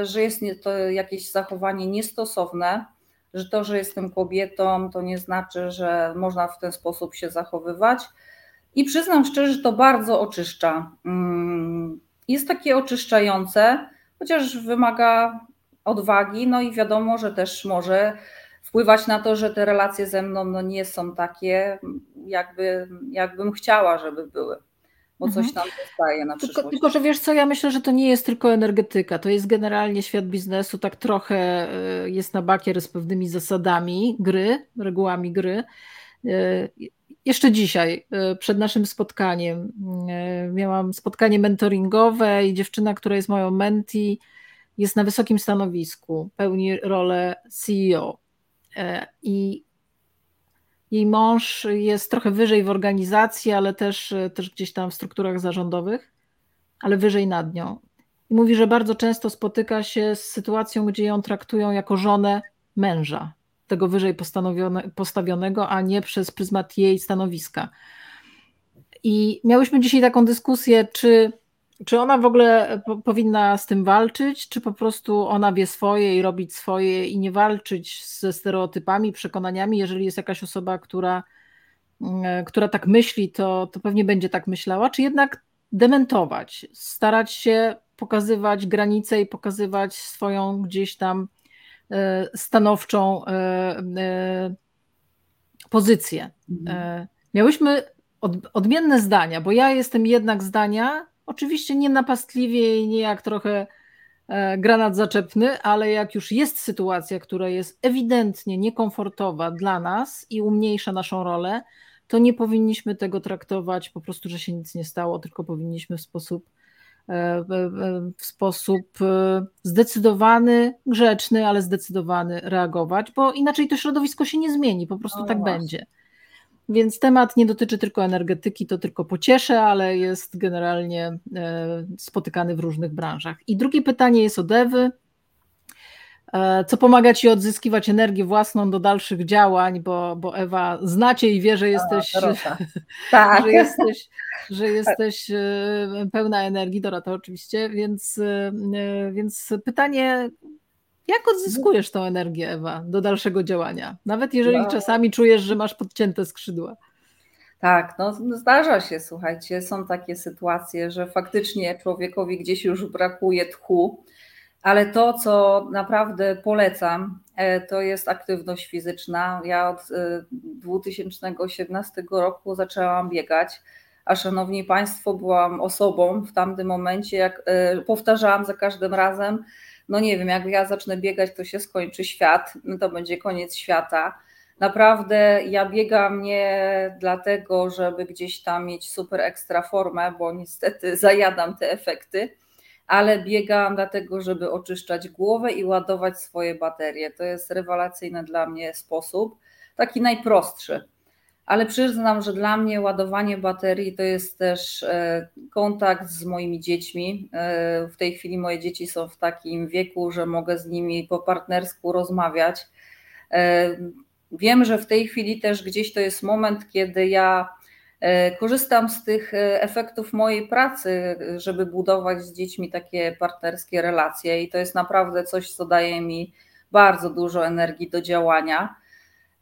y, że jest to jakieś zachowanie niestosowne, że to, że jestem kobietą, to nie znaczy, że można w ten sposób się zachowywać i przyznam szczerze, że to bardzo oczyszcza. Mm, jest takie oczyszczające, chociaż wymaga odwagi, no i wiadomo, że też może wpływać na to, że te relacje ze mną no nie są takie, jakby, jakbym chciała, żeby były. Bo mhm. coś tam zostaje na przyszłość. Tylko, tylko, że wiesz co, ja myślę, że to nie jest tylko energetyka, to jest generalnie świat biznesu, tak trochę y, jest na bakier z pewnymi zasadami gry, regułami gry. Y, jeszcze dzisiaj, e, przed naszym spotkaniem, e, miałam spotkanie mentoringowe i dziewczyna, która jest moją menti, jest na wysokim stanowisku, pełni rolę CEO. E, I jej mąż jest trochę wyżej w organizacji, ale też, też gdzieś tam w strukturach zarządowych, ale wyżej nad nią. I mówi, że bardzo często spotyka się z sytuacją, gdzie ją traktują jako żonę męża tego wyżej postawionego, a nie przez pryzmat jej stanowiska. I miałyśmy dzisiaj taką dyskusję, czy, czy ona w ogóle po, powinna z tym walczyć, czy po prostu ona wie swoje i robić swoje i nie walczyć ze stereotypami, przekonaniami. Jeżeli jest jakaś osoba, która, mm, która tak myśli, to, to pewnie będzie tak myślała, czy jednak dementować, starać się pokazywać granice i pokazywać swoją gdzieś tam E, stanowczą e, e, pozycję. Mhm. Miałyśmy odmienne zdania, bo ja jestem jednak zdania, oczywiście nie napastliwie i nie jak trochę granat zaczepny, ale jak już jest sytuacja, która jest ewidentnie niekomfortowa dla nas i umniejsza naszą rolę, to nie powinniśmy tego traktować po prostu, że się nic nie stało, tylko powinniśmy w sposób w sposób e, zdecydowany, grzeczny, ale zdecydowany reagować, bo inaczej to środowisko się nie zmieni, po prostu no tak właśnie. będzie. Więc temat nie dotyczy tylko energetyki, to tylko pocieszę, ale jest generalnie e, spotykany w różnych branżach. I drugie pytanie jest o dewy. E, co pomaga ci odzyskiwać energię własną do dalszych działań, bo, bo Ewa, znacie i wie, że jesteś, tak. że jesteś, że jesteś e, pełna energii, Dorota oczywiście, więc, więc pytanie, jak odzyskujesz tą energię, Ewa, do dalszego działania? Nawet jeżeli no. czasami czujesz, że masz podcięte skrzydła. Tak, no zdarza się, słuchajcie, są takie sytuacje, że faktycznie człowiekowi gdzieś już brakuje tchu, ale to, co naprawdę polecam, e, to jest aktywność fizyczna. Ja od 2017 e, roku zaczęłam biegać, a szanowni Państwo, byłam osobą w tamtym momencie, jak e, powtarzałam za każdym razem, no nie wiem, jak ja zacznę biegać, to się skończy świat, no to będzie koniec świata. Naprawdę ja biegam nie dlatego, żeby gdzieś tam mieć super ekstra formę, bo niestety zajadam te efekty ale biegam dlatego, żeby oczyszczać głowę i ładować swoje baterie. To jest rewelacyjny dla mnie sposób, taki najprostszy. Ale przyznam, że dla mnie ładowanie baterii to jest też e, kontakt z moimi dziećmi. E, w tej chwili moje dzieci są w takim wieku, że mogę z nimi po partnersku rozmawiać. E, wiem, że w tej chwili też gdzieś to jest moment, kiedy ja korzystam z tych efektów mojej pracy, żeby budować z dziećmi takie partnerskie relacje, i to jest naprawdę coś, co daje mi bardzo dużo energii do działania.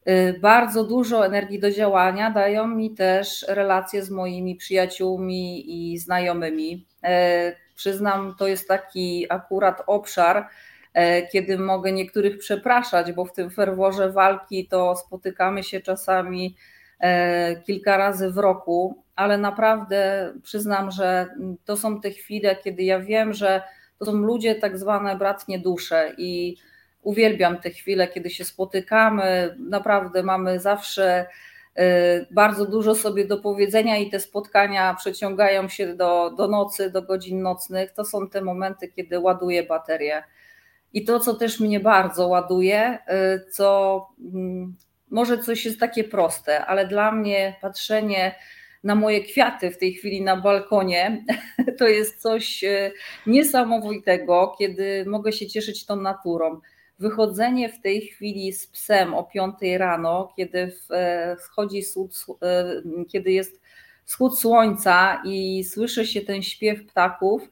Y, bardzo dużo energii do działania dają mi też relacje z moimi przyjaciółmi i znajomymi. E, przyznam, to jest taki akurat obszar, e, kiedy mogę niektórych przepraszać, bo w tym ferworze walki to spotykamy się czasami kilka razy w roku, ale naprawdę przyznam, że to są te chwile, kiedy ja wiem, że to są ludzie tak zwane bratnie dusze i Uwielbiam te chwile, kiedy się spotykamy. Naprawdę mamy zawsze y, bardzo dużo sobie do powiedzenia i te spotkania przeciągają się do, do nocy, do godzin nocnych. To są te momenty, kiedy ładuję baterię. I to, co też mnie bardzo ładuje, y, co mm, może coś jest takie proste, ale dla mnie patrzenie na moje kwiaty w tej chwili na balkonie, to jest coś y, niesamowitego, kiedy mogę się cieszyć tą naturą wychodzenie w tej chwili z psem o 5 rano, kiedy wschodzi e, kiedy jest wschód słońca i słyszy się ten śpiew ptaków,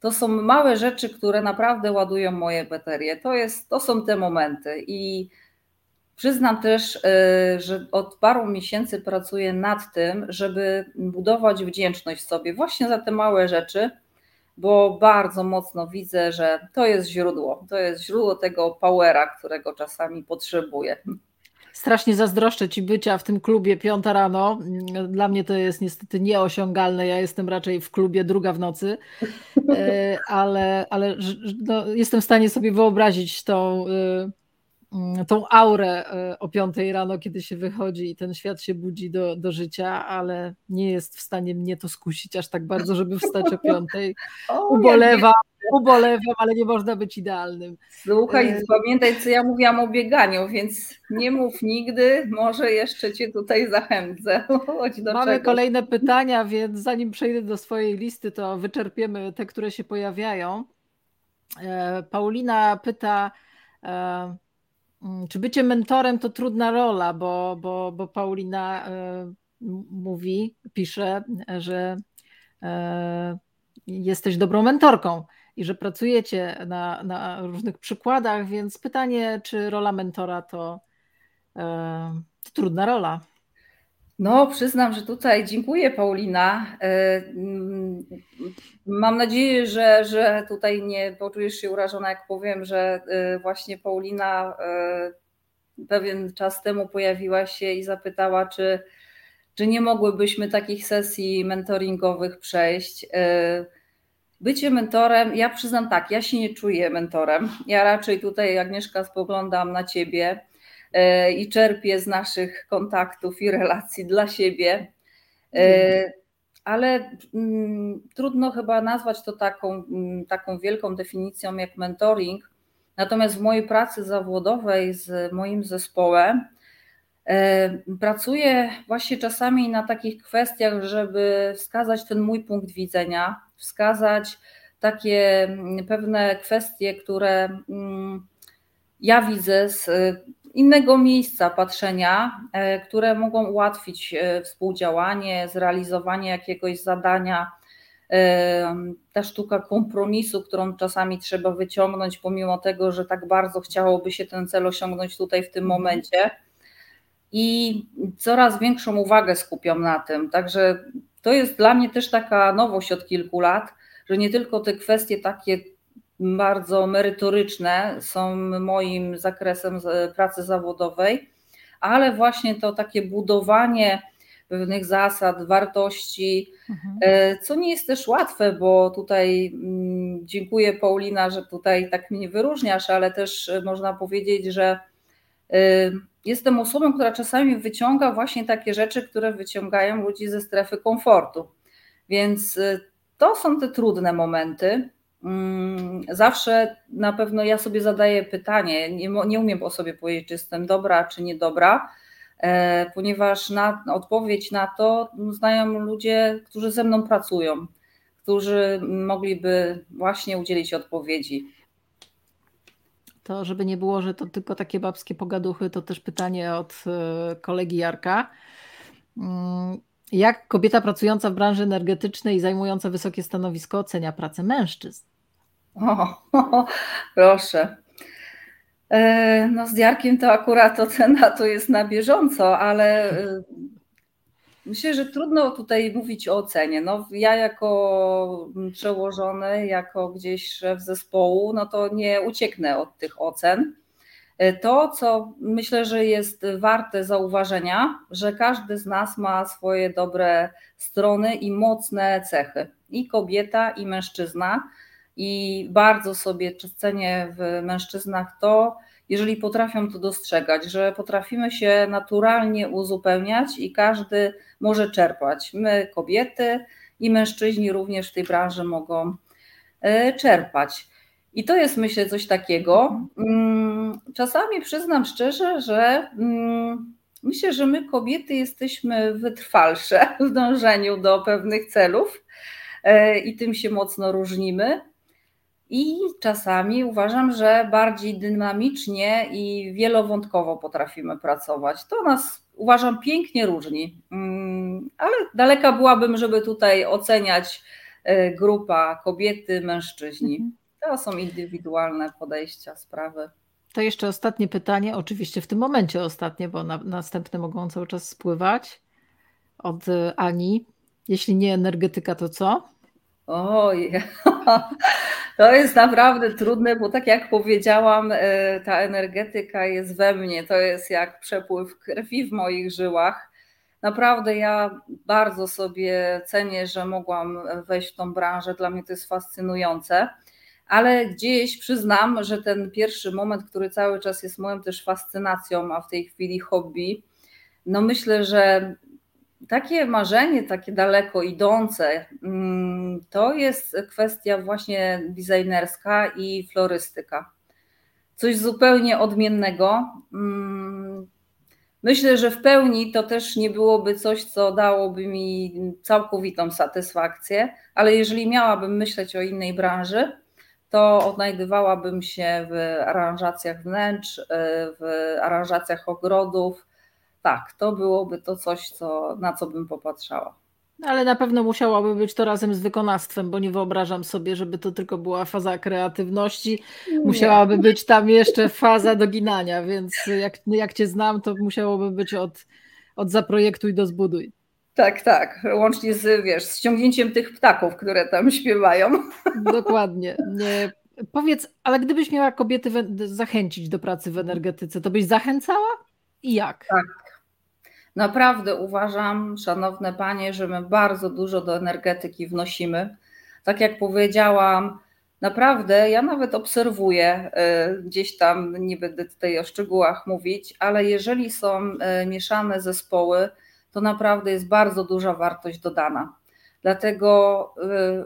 to są małe rzeczy, które naprawdę ładują moje baterie. To, jest, to są te momenty. I przyznam też, e, że od paru miesięcy pracuję nad tym, żeby budować wdzięczność sobie właśnie za te małe rzeczy bo bardzo mocno widzę, że to jest źródło, to jest źródło tego powera, którego czasami potrzebuję. Strasznie zazdroszczę Ci bycia w tym klubie piąta rano. Dla mnie to jest niestety nieosiągalne. Ja jestem raczej w klubie druga w nocy, e, ale, ale no, jestem w stanie sobie wyobrazić tą e, tą aurę e, o piątej rano, kiedy się wychodzi i ten świat się budzi do, do życia, ale nie jest w stanie mnie to skusić aż tak bardzo, żeby wstać o piątej. Ubolewam, ubolewam, ale nie można być idealnym. Słuchaj, e... pamiętaj, co ja mówiłam o bieganiu, więc nie mów nigdy, może jeszcze cię tutaj zachęcę. Mamy kolejne pytania, więc zanim przejdę do swojej listy, to wyczerpiemy te, które się pojawiają. E, Paulina pyta, Mm, czy bycie mentorem to trudna rola, bo, bo, bo Paulina e, mówi, pisze, że e, jesteś dobrą mentorką i że pracujecie na, na różnych przykładach, więc pytanie, czy rola mentora to, e, to trudna rola. No, przyznam, że tutaj dziękuję, Paulina. Mam nadzieję, że, że tutaj nie poczujesz się urażona, jak powiem, że e, właśnie Paulina e, pewien czas temu pojawiła się i zapytała, czy, czy nie mogłybyśmy takich sesji mentoringowych przejść. Bycie mentorem, ja przyznam tak, ja się nie czuję mentorem. Ja raczej tutaj, Agnieszka, spoglądam na ciebie i czerpię z naszych kontaktów i relacji dla siebie. Ale mm, trudno chyba nazwać to taką, mm, taką wielką definicją jak mentoring. Natomiast w mojej pracy zawodowej z moim zespołem e, pracuję właśnie czasami na takich kwestiach, żeby wskazać ten mój punkt widzenia, wskazać takie mm, pewne kwestie, które ja widzę z innego miejsca patrzenia, e, które mogą ułatwić e, współdziałanie, zrealizowanie jakiegoś zadania. E, ta sztuka kompromisu, którą czasami trzeba wyciągnąć, pomimo tego, że tak bardzo chciałoby się ten cel osiągnąć tutaj w tym mhm. momencie. I coraz większą uwagę skupiam na tym. Także to jest dla mnie też taka nowość od kilku lat, że nie tylko te kwestie takie bardzo merytoryczne, są moim zakresem pracy zawodowej, ale właśnie to takie budowanie pewnych zasad, wartości, mhm. E, co nie jest też łatwe, bo tutaj mm, dziękuję Paulina, że tutaj tak mnie wyróżniasz, ale też można powiedzieć, że e, jestem osobą, która czasami wyciąga właśnie takie rzeczy, które wyciągają ludzi ze strefy komfortu. Więc e, to są te trudne momenty. Mm, zawsze na pewno ja sobie zadaję pytanie, nie, nie umiem o sobie powiedzieć, czy jestem dobra, czy niedobra. ponieważ na, odpowiedź na to znają ludzie, którzy ze mną pracują, którzy mogliby właśnie udzielić odpowiedzi. To, żeby nie było, że to tylko takie babskie pogaduchy, to też pytanie od kolegi Jarka. Mm, jak kobieta pracująca w branży energetycznej i zajmująca wysokie stanowisko ocenia pracę mężczyzn? O, proszę. E, no z Jarkiem to akurat ocena to jest na bieżąco, ale e, myślę, że trudno tutaj mówić o ocenie. No, ja jako przełożony, jako gdzieś szef zespołu, no to nie ucieknę od tych ocen. E, to, co myślę, że jest warte zauważenia, że każdy z nas ma swoje dobre strony i mocne cechy. I kobieta, i mężczyzna. I bardzo sobie cenię w mężczyznach to, jeżeli potrafią to dostrzegać, że potrafimy się naturalnie uzupełniać i każdy może czerpać. My, kobiety i mężczyźni również w tej branży mogą e, czerpać. I to jest, myślę, coś takiego. Mm, czasami przyznam szczerze, że mm, myślę, że my, kobiety, jesteśmy wytrwalsze w dążeniu do pewnych celów e, i tym się mocno różnimy. I czasami uważam, że bardziej dynamicznie i wielowątkowo potrafimy pracować. To nas uważam pięknie różni, mm, ale daleka byłabym, żeby tutaj oceniać e, grupa kobiety, mężczyźni. Mhm. To są indywidualne podejścia, sprawy. To jeszcze ostatnie pytanie, oczywiście w tym momencie ostatnie, bo na, następne mogą cały czas spływać. Od Ani. Jeśli nie energetyka, to co? Oj, to jest naprawdę trudne, bo tak jak powiedziałam, e, ta energetyka jest we mnie, to jest jak przepływ krwi w moich żyłach. Naprawdę ja bardzo sobie cenię, że mogłam wejść w tą branżę, dla mnie to jest fascynujące ale gdzieś przyznam, że ten pierwszy moment, który cały czas jest moją też fascynacją, a w tej chwili hobby, no myślę, że takie marzenie, takie daleko idące, mm, to jest kwestia właśnie designerska i florystyka. Coś zupełnie odmiennego. Mm, myślę, że w pełni to też nie byłoby coś, co dałoby mi całkowitą satysfakcję, ale jeżeli miałabym myśleć o innej branży, to odnajdywałabym się w aranżacjach wnętrz, y, w aranżacjach ogrodów. Tak, to byłoby to coś, co, na co bym popatrzała. Ale na pewno musiałoby być to razem z wykonawstwem, bo nie wyobrażam sobie, żeby to tylko była faza kreatywności. Musiałaby być tam jeszcze faza doginania, więc jak, jak cię znam, to musiałoby być od, od zaprojektuj do zbuduj. Tak, tak. Łącznie z, wiesz, z ściągnięciem tych ptaków, które tam śpiewają. Dokładnie. Nie. Powiedz, ale gdybyś miała kobiety zachęcić do pracy w energetyce, to byś zachęcała? I jak? Tak. Naprawdę uważam, szanowne panie, że my bardzo dużo do energetyki wnosimy. Tak jak powiedziałam, naprawdę ja nawet obserwuję, y, gdzieś tam, nie będę tutaj o szczegółach mówić, ale jeżeli są y, mieszane zespoły, to naprawdę jest bardzo duża wartość dodana. Dlatego y,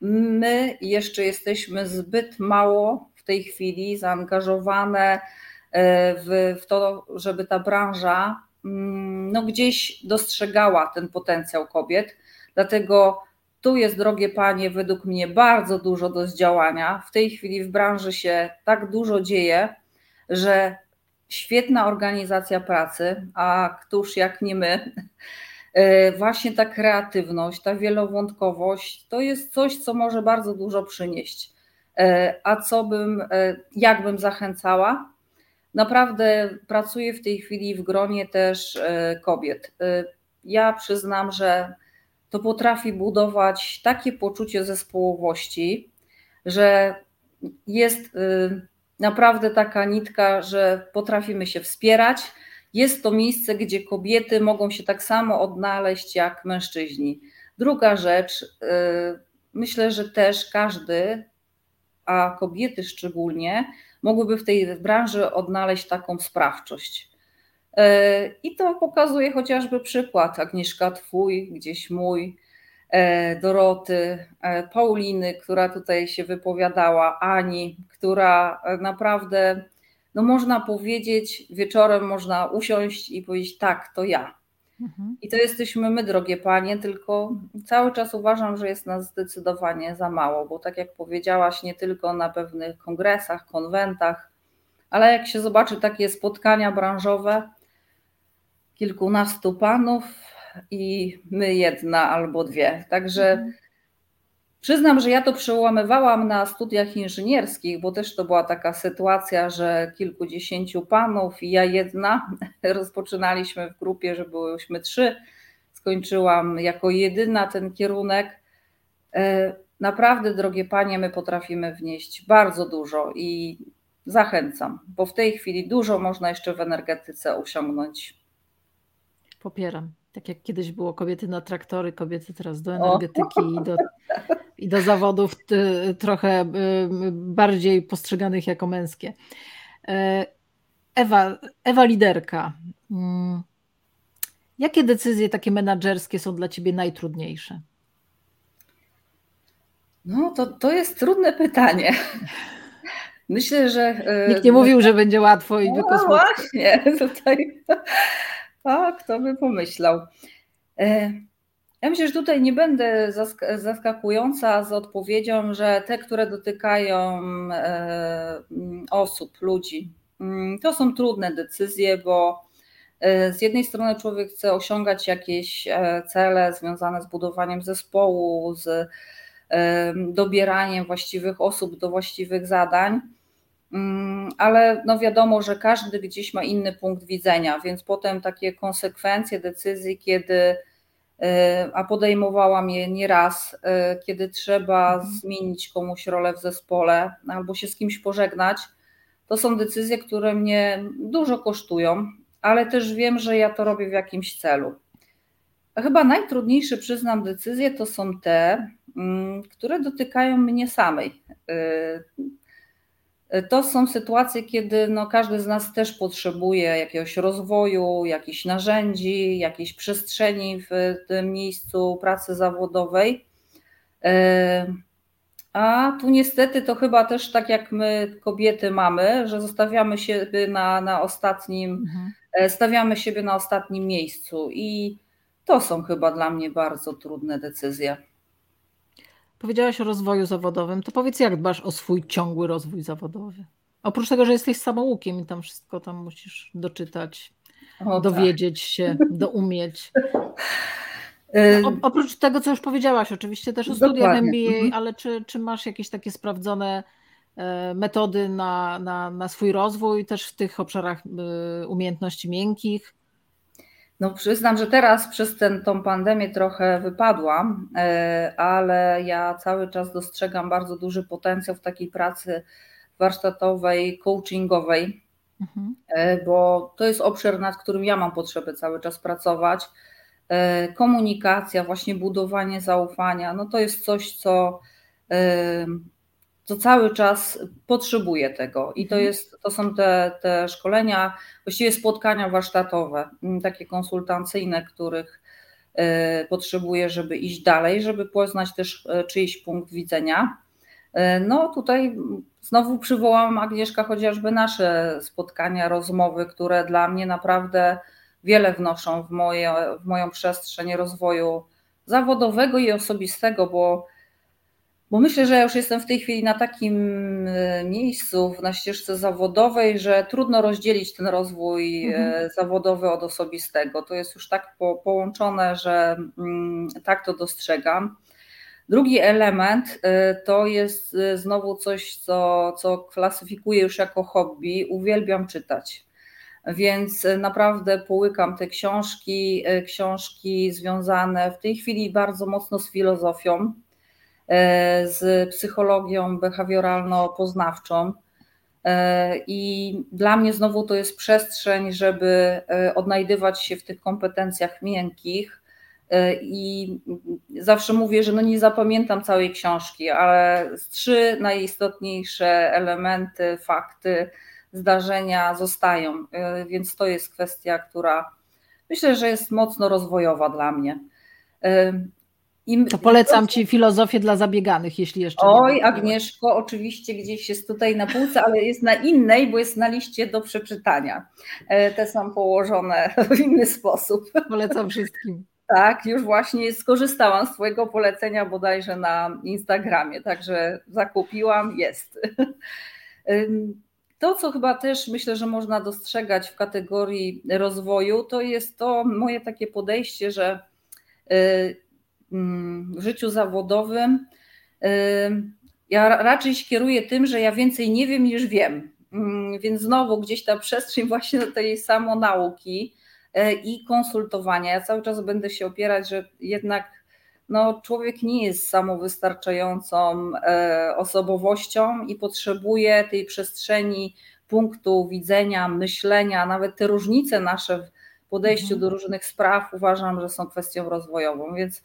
my jeszcze jesteśmy zbyt mało w tej chwili zaangażowane w, w to, żeby ta branża no, gdzieś dostrzegała ten potencjał kobiet. Dlatego tu jest, drogie panie, według mnie bardzo dużo do zdziałania. W tej chwili w branży się tak dużo dzieje, że świetna organizacja pracy, a któż jak nie my, e, właśnie ta kreatywność, ta wielowątkowość to jest coś, co może bardzo dużo przynieść. E, a co bym, e, jak bym zachęcała? Naprawdę pracuję w tej chwili w gronie też kobiet. Ja przyznam, że to potrafi budować takie poczucie zespołowości, że jest naprawdę taka nitka, że potrafimy się wspierać. Jest to miejsce, gdzie kobiety mogą się tak samo odnaleźć jak mężczyźni. Druga rzecz, myślę, że też każdy, a kobiety szczególnie, mogłyby w tej branży odnaleźć taką sprawczość. Y, I to pokazuje chociażby przykład Agnieszka Twój, gdzieś mój, E, Doroty, e, Pauliny, która tutaj się wypowiadała, Ani, która naprawdę no można powiedzieć, wieczorem można usiąść i powiedzieć, tak, to ja. Mhm. I to jesteśmy my, drogie panie, tylko cały czas uważam, że jest nas zdecydowanie za mało, bo tak jak powiedziałaś, nie tylko na pewnych kongresach, konwentach, ale jak się zobaczy takie spotkania branżowe, kilkunastu panów i my jedna albo dwie. Także mhm. Przyznam, że ja to przełamywałam na studiach inżynierskich, bo też to była taka sytuacja, że kilkudziesięciu panów i ja jedna rozpoczynaliśmy w grupie, że byłyśmy trzy. Skończyłam jako jedyna ten kierunek. E, naprawdę, drogie panie, my potrafimy wnieść bardzo dużo i zachęcam, bo w tej chwili dużo można jeszcze w energetyce osiągnąć. Popieram. Tak jak kiedyś było kobiety na traktory, kobiety teraz do energetyki i do, i do zawodów trochę bardziej postrzeganych jako męskie. E, Ewa, Ewa liderka. Mm, jakie decyzje takie menedżerskie są dla ciebie najtrudniejsze? No, to, to jest trudne pytanie. Myślę, że. E, Nikt nie mówił, że będzie łatwo i no, tylko No właśnie, tutaj. A kto by pomyślał? E, ja myślę, że tutaj nie będę zaskakująca z odpowiedzią, że te, które dotykają e, osób, ludzi, mm, to są trudne decyzje, bo e, z jednej strony człowiek chce osiągać jakieś cele związane z budowaniem zespołu, z dobieraniem właściwych osób do właściwych zadań ale no wiadomo, że każdy gdzieś ma inny punkt widzenia, więc potem takie konsekwencje decyzji, kiedy, e, a podejmowałam je nieraz, e, kiedy trzeba mhm. zmienić komuś rolę w zespole albo się z kimś pożegnać, to są decyzje, które mnie dużo kosztują, ale też wiem, że ja to robię w jakimś celu. Chyba najtrudniejsze, przyznam, decyzje to są te, mm, które dotykają mnie samej. To są sytuacje, kiedy no, każdy z nas też potrzebuje jakiegoś rozwoju, jakichś narzędzi, jakiejś przestrzeni w tym miejscu pracy zawodowej. E, a tu niestety to chyba też tak jak my kobiety mamy, że zostawiamy siebie na, na ostatnim, mhm. E, stawiamy siebie na ostatnim miejscu i to są chyba dla mnie bardzo trudne decyzje. Powiedziałaś o rozwoju zawodowym, to powiedz, jak dbasz o swój ciągły rozwój zawodowy? Oprócz tego, że jesteś samoukiem i tam wszystko tam musisz doczytać, o, tak. dowiedzieć tak. się, doumieć. No, oprócz tego, co już powiedziałaś, oczywiście też o studiach MBA, mhm. ale czy, czy masz jakieś takie sprawdzone e, metody na, na, na swój rozwój, też w tych obszarach e, umiejętności miękkich? No przyznam, że teraz przez ten, tą pandemię trochę wypadłam, e, ale ja cały czas dostrzegam bardzo duży potencjał w takiej pracy warsztatowej, coachingowej, mhm. E, bo to jest obszar, nad którym ja mam potrzebę cały czas pracować. E, komunikacja, właśnie budowanie zaufania, no to jest coś, co co cały czas potrzebuje tego. I to, mhm. jest, to są te, te szkolenia, właściwie spotkania warsztatowe, mm, takie konsultacyjne, których e, potrzebuję, żeby iść dalej, żeby poznać też e, czyjś punkt widzenia. E, no tutaj znowu przywołam Agnieszka chociażby nasze spotkania, rozmowy, które dla mnie naprawdę wiele wnoszą w, moje, w moją przestrzeń rozwoju zawodowego i osobistego, bo bo myślę, że ja już jestem w tej chwili na takim e, miejscu na ścieżce zawodowej, że trudno rozdzielić ten rozwój e, mhm. zawodowy od osobistego. To jest już tak po, połączone, że mm, tak to dostrzegam. Drugi element e, to jest znowu coś, co, co klasyfikuję już jako hobby. Uwielbiam czytać. Więc naprawdę połykam te książki, książki związane w tej chwili bardzo mocno z filozofią z psychologią behawioralno-poznawczą. E, I dla mnie znowu to jest przestrzeń, żeby e, odnajdywać się w tych kompetencjach miękkich. I zawsze mówię, że no nie zapamiętam całej książki, ale trzy najistotniejsze elementy, fakty, zdarzenia zostają. Więc to jest kwestia, która myślę, że jest mocno rozwojowa dla mnie. To polecam Ci filozofię dla zabieganych, jeśli jeszcze. Oj, nie Agnieszko, oczywiście gdzieś jest tutaj na półce, ale jest na innej, bo jest na liście do przeczytania. E, te są położone w inny sposób. Polecam wszystkim. Tak, już właśnie skorzystałam z Twojego polecenia bodajże na Instagramie, także zakupiłam, jest. To, co chyba też myślę, że można dostrzegać w kategorii rozwoju, to jest to moje takie podejście, że w życiu zawodowym ja raczej się kieruję tym, że ja więcej nie wiem niż wiem. Mm, więc znowu gdzieś ta przestrzeń właśnie do tej samonauki y, i konsultowania. Ja cały czas będę się opierać, że jednak no, człowiek nie jest samowystarczającą e, osobowością i potrzebuje tej przestrzeni punktu widzenia, myślenia, nawet te różnice nasze w podejściu mhm. do różnych spraw uważam, że są kwestią rozwojową, więc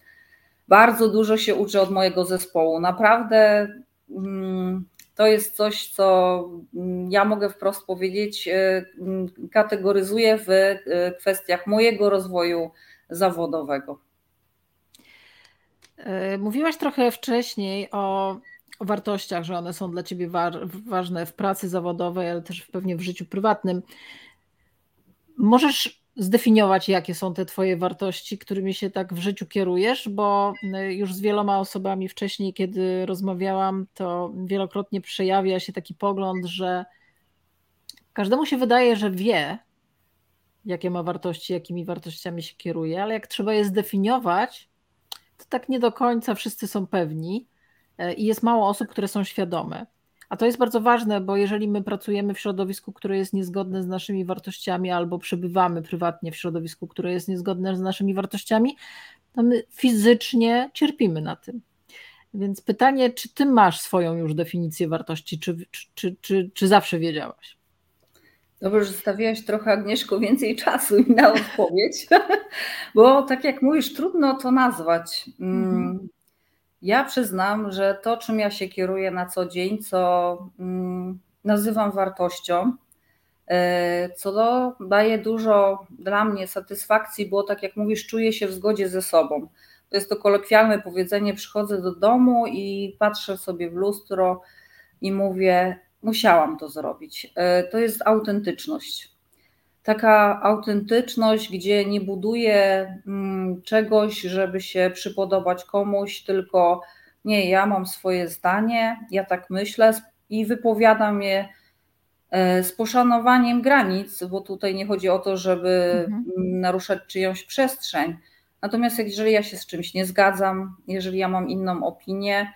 bardzo dużo się uczę od mojego zespołu. Naprawdę mm, to jest coś, co mm, ja mogę wprost powiedzieć, e, mm, kategoryzuję w e, kwestiach mojego rozwoju zawodowego. E, mówiłaś trochę wcześniej o, wartościach, że one są dla ciebie wa ważne w pracy zawodowej, ale też pewnie w życiu prywatnym. Możesz zdefiniować, jakie są te Twoje wartości, którymi się tak w życiu kierujesz, bo e, już z wieloma osobami wcześniej, kiedy rozmawiałam, to wielokrotnie przejawia się taki pogląd, że każdemu się wydaje, że wie, jakie ma wartości, jakimi wartościami się kieruje, ale jak trzeba je zdefiniować, to tak nie do końca wszyscy są pewni e, i jest mało osób, które są świadome. A to jest bardzo ważne, bo jeżeli my pracujemy w środowisku, które jest niezgodne z naszymi wartościami, albo przebywamy prywatnie w środowisku, które jest niezgodne z naszymi wartościami, to my fizycznie cierpimy na tym. Więc pytanie, czy ty masz swoją już definicję wartości, czy, czy, czy, czy, zawsze wiedziałaś? Dobrze, że zostawiłaś trochę Agnieszko więcej czasu na odpowiedź, bo tak jak mówisz, trudno to nazwać. Mm, mhm. Ja przyznam, że to, czym ja się kieruję na co dzień, co mm, nazywam wartością, e, co daje dużo dla mnie satysfakcji, bo tak jak mówisz, czuję się w zgodzie ze sobą. To jest to kolokwialne powiedzenie: przychodzę do domu i patrzę sobie w lustro i mówię, musiałam to zrobić. E, to jest autentyczność. Taka autentyczność, gdzie nie buduję mm, czegoś, żeby się przypodobać komuś, tylko nie, ja mam swoje zdanie, ja tak myślę i wypowiadam je e, z poszanowaniem granic, bo tutaj nie chodzi o to, żeby mhm. naruszać czyjąś przestrzeń. Natomiast jeżeli ja się z czymś nie zgadzam, jeżeli ja mam inną opinię,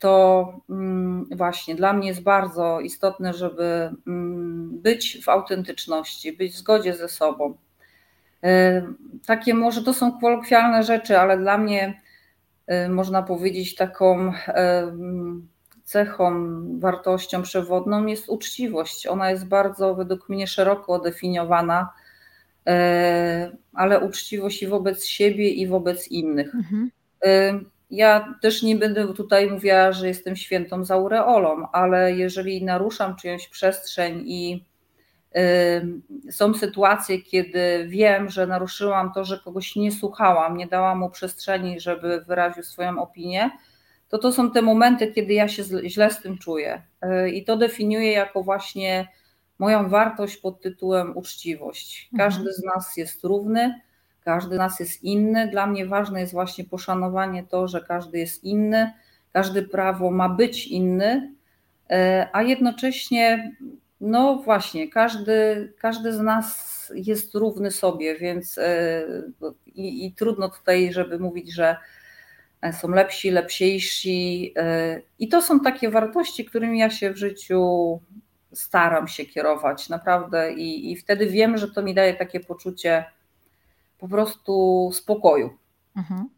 to mm, właśnie dla mnie jest bardzo istotne, żeby mm, być w autentyczności, być w zgodzie ze sobą. E, takie może to są kolokwialne rzeczy, ale dla mnie e, można powiedzieć taką cechą, wartością przewodną jest uczciwość. Ona jest bardzo według mnie szeroko definiowana, ale uczciwość i wobec siebie, i wobec innych. Mhm. Ja też nie będę tutaj mówiła, że jestem świętą z aureolą, ale jeżeli naruszam czyjąś przestrzeń i y, są sytuacje, kiedy wiem, że naruszyłam to, że kogoś nie słuchałam, nie dałam mu przestrzeni, żeby wyraził swoją opinię, to to są te momenty, kiedy ja się źle z tym czuję. Y, I to definiuję jako właśnie moją wartość pod tytułem uczciwość. Każdy mhm. z nas jest równy każdy z nas jest inny. Dla mnie ważne jest właśnie poszanowanie to, że każdy jest inny, każdy prawo ma być inny, e, a jednocześnie, no właśnie, każdy, każdy z nas jest równy sobie, więc e, i, i trudno tutaj, żeby mówić, że są lepsi, lepsiejsi. E, I to są takie wartości, którymi ja się w życiu staram się kierować, naprawdę. I, i wtedy wiem, że to mi daje takie poczucie po prostu spokoju. Mhm.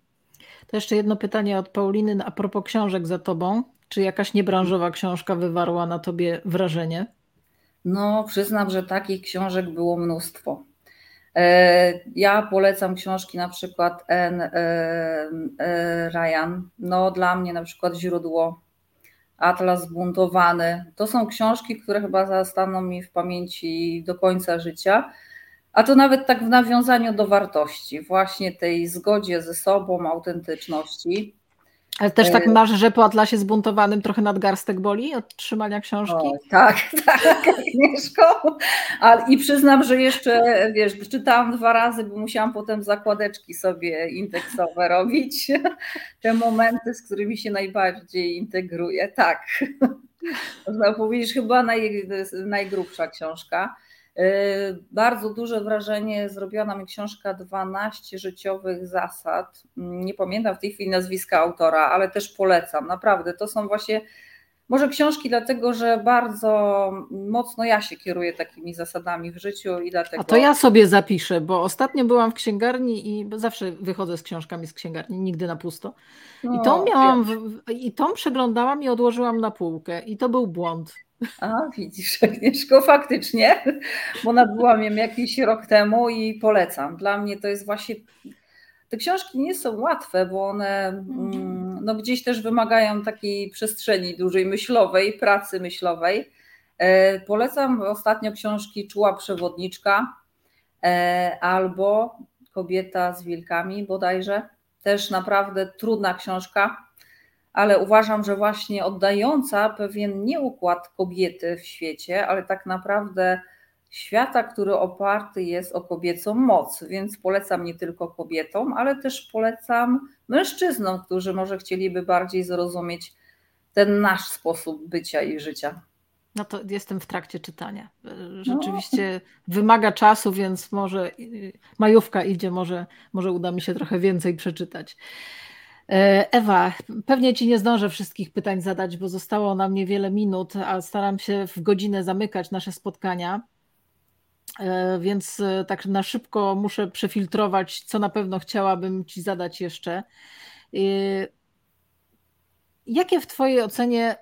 To jeszcze jedno pytanie od Pauliny a propos książek za tobą. Czy jakaś niebranżowa książka wywarła na tobie wrażenie? No, przyznam, że takich książek było mnóstwo. E, ja polecam książki na przykład N. E, e, Ryan. No, dla mnie na przykład źródło Atlas Zbuntowany. To są książki, które chyba zostaną mi w pamięci do końca życia. A to nawet tak w nawiązaniu do wartości, właśnie tej zgodzie ze sobą, autentyczności. Ale też tak e, masz, że po Atlasie zbuntowanym trochę nadgarstek boli od trzymania książki? O, tak, tak, Agnieszko. I przyznam, że jeszcze, wiesz, czytałam dwa razy, bo musiałam potem zakładeczki sobie indeksowe robić. Te momenty, z którymi się najbardziej integruję. Tak. Można powiedzieć, chyba naj, najgrubsza książka. E, bardzo duże wrażenie zrobiła na mnie książka 12 życiowych zasad. Nie pamiętam w tej chwili nazwiska autora, ale też polecam. Naprawdę, to są właśnie może książki, dlatego że bardzo mocno ja się kieruję takimi zasadami w życiu i dlatego. A to ja sobie zapiszę, bo ostatnio byłam w księgarni i zawsze wychodzę z książkami z księgarni, nigdy na pusto. I no, tą miałam, w, i tą przeglądałam i odłożyłam na półkę. I to był błąd. A, widzisz, Agnieszko, faktycznie, bo nabyłam ją jakiś rok temu i polecam. Dla mnie to jest właśnie. Te książki nie są łatwe, bo one mm, no, gdzieś też wymagają takiej przestrzeni dużej myślowej, pracy myślowej. E, polecam ostatnio książki Czuła Przewodniczka e, albo Kobieta z wilkami bodajże. Też naprawdę trudna książka ale uważam, że właśnie oddająca pewien nieukład kobiety w świecie, ale tak naprawdę świata, który oparty jest o kobiecą moc, więc polecam nie tylko kobietom, ale też polecam mężczyznom, którzy może chcieliby bardziej zrozumieć ten nasz sposób bycia i życia. No to jestem w trakcie czytania. Rzeczywiście no. wymaga czasu, więc może majówka idzie, może, może uda mi się trochę więcej przeczytać. E, Ewa, pewnie Ci nie zdążę wszystkich pytań zadać, bo zostało nam niewiele minut, a staram się w godzinę zamykać nasze spotkania. E, więc e, tak na szybko muszę przefiltrować, co na pewno chciałabym Ci zadać jeszcze. Jakie w Twojej ocenie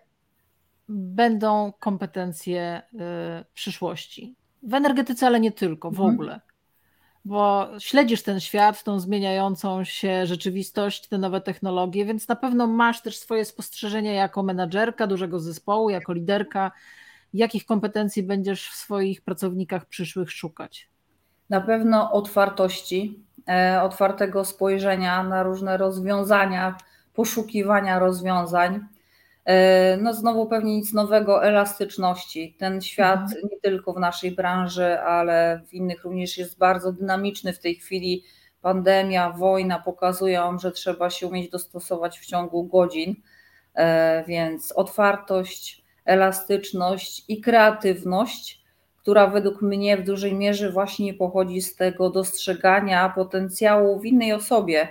będą kompetencje przyszłości? W energetyce, ale nie tylko, w mhm. ogóle bo śledzisz ten świat, tą zmieniającą się rzeczywistość, te nowe technologie, więc na pewno masz też swoje spostrzeżenia jako menadżerka dużego zespołu, jako liderka, jakich kompetencji będziesz w swoich pracownikach przyszłych szukać? Na pewno otwartości, e, otwartego spojrzenia na różne rozwiązania, poszukiwania rozwiązań no znowu pewnie nic nowego, elastyczności. Ten świat mhm. nie tylko w naszej branży, ale w innych również jest bardzo dynamiczny w tej chwili. Pandemia, wojna pokazują, że trzeba się umieć dostosować w ciągu godzin, e, więc otwartość, elastyczność i kreatywność, która według mnie w dużej mierze właśnie pochodzi z tego dostrzegania potencjału w innej osobie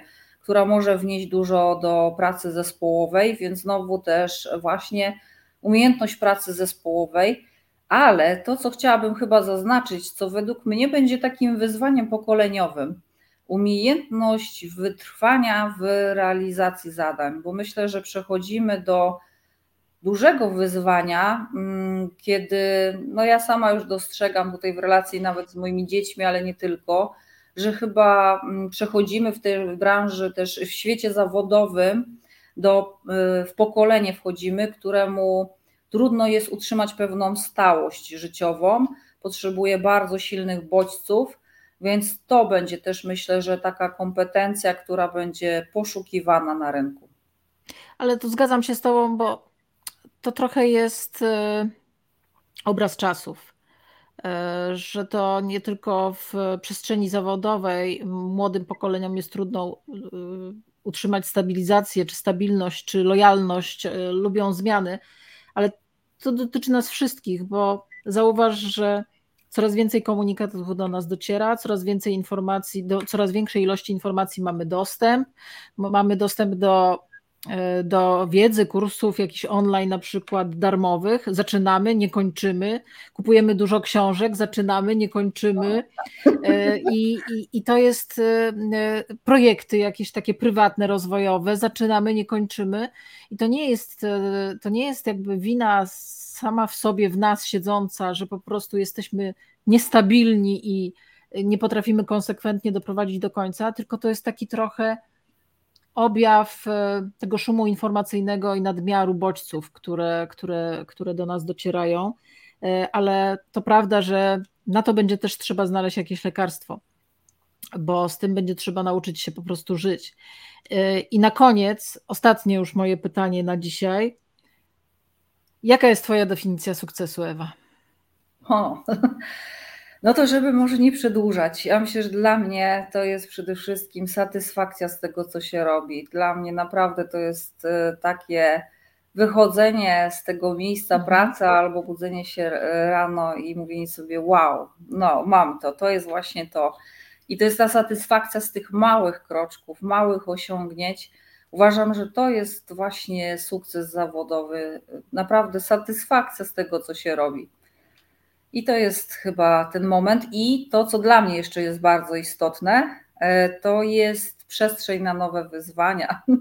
która może wnieść dużo do pracy zespołowej, więc znowu też właśnie umiejętność pracy zespołowej, ale to, co chciałabym chyba zaznaczyć, co według mnie będzie takim wyzwaniem pokoleniowym, umiejętność wytrwania w realizacji zadań, bo myślę, że przechodzimy do dużego wyzwania, mm, kiedy no ja sama już dostrzegam tutaj w relacji nawet z moimi dziećmi, ale nie tylko, że chyba mm, przechodzimy w tej branży też w świecie zawodowym do, y, w pokolenie wchodzimy, któremu trudno jest utrzymać pewną stałość życiową, potrzebuje bardzo silnych bodźców, więc to będzie też myślę, że taka kompetencja, która będzie poszukiwana na rynku. Ale tu zgadzam się z Tobą, bo to trochę jest y, obraz czasów. E, że to nie tylko w przestrzeni zawodowej młodym pokoleniom jest trudno e, utrzymać stabilizację, czy stabilność, czy lojalność, e, lubią zmiany, ale to dotyczy nas wszystkich, bo zauważ, że coraz więcej komunikatów do nas dociera, coraz więcej informacji, do coraz większej ilości informacji mamy dostęp. Mamy dostęp do do wiedzy, kursów jakichś online na przykład darmowych. Zaczynamy, nie kończymy. Kupujemy dużo książek, zaczynamy, nie kończymy. E, I, i, i to jest e, projekty jakieś takie prywatne, rozwojowe. Zaczynamy, nie kończymy. I to nie jest, to nie jest jakby wina sama w sobie, w nas siedząca, że po prostu jesteśmy niestabilni i nie potrafimy konsekwentnie doprowadzić do końca, tylko to jest taki trochę objaw e, tego szumu informacyjnego i nadmiaru bodźców, które, które, które do nas docierają. ale to prawda, że na to będzie też trzeba znaleźć jakieś lekarstwo, bo z tym będzie trzeba nauczyć się po prostu żyć. I na koniec, ostatnie już moje pytanie na dzisiaj. Jaka jest Twoja definicja sukcesu, Ewa? O, no to żeby może nie przedłużać. Ja myślę, że dla mnie to jest przede wszystkim satysfakcja z tego, co się robi. Dla mnie naprawdę to jest e, takie wychodzenie z tego miejsca mhm. pracy albo budzenie się rano i mówienie sobie wow, no mam to, to jest właśnie to. I to jest ta satysfakcja z tych małych kroczków, małych osiągnięć. Uważam, że to jest właśnie sukces zawodowy, naprawdę satysfakcja z tego, co się robi. I to jest chyba ten moment. I to, co dla mnie jeszcze jest bardzo istotne, e, to jest przestrzeń na nowe wyzwania.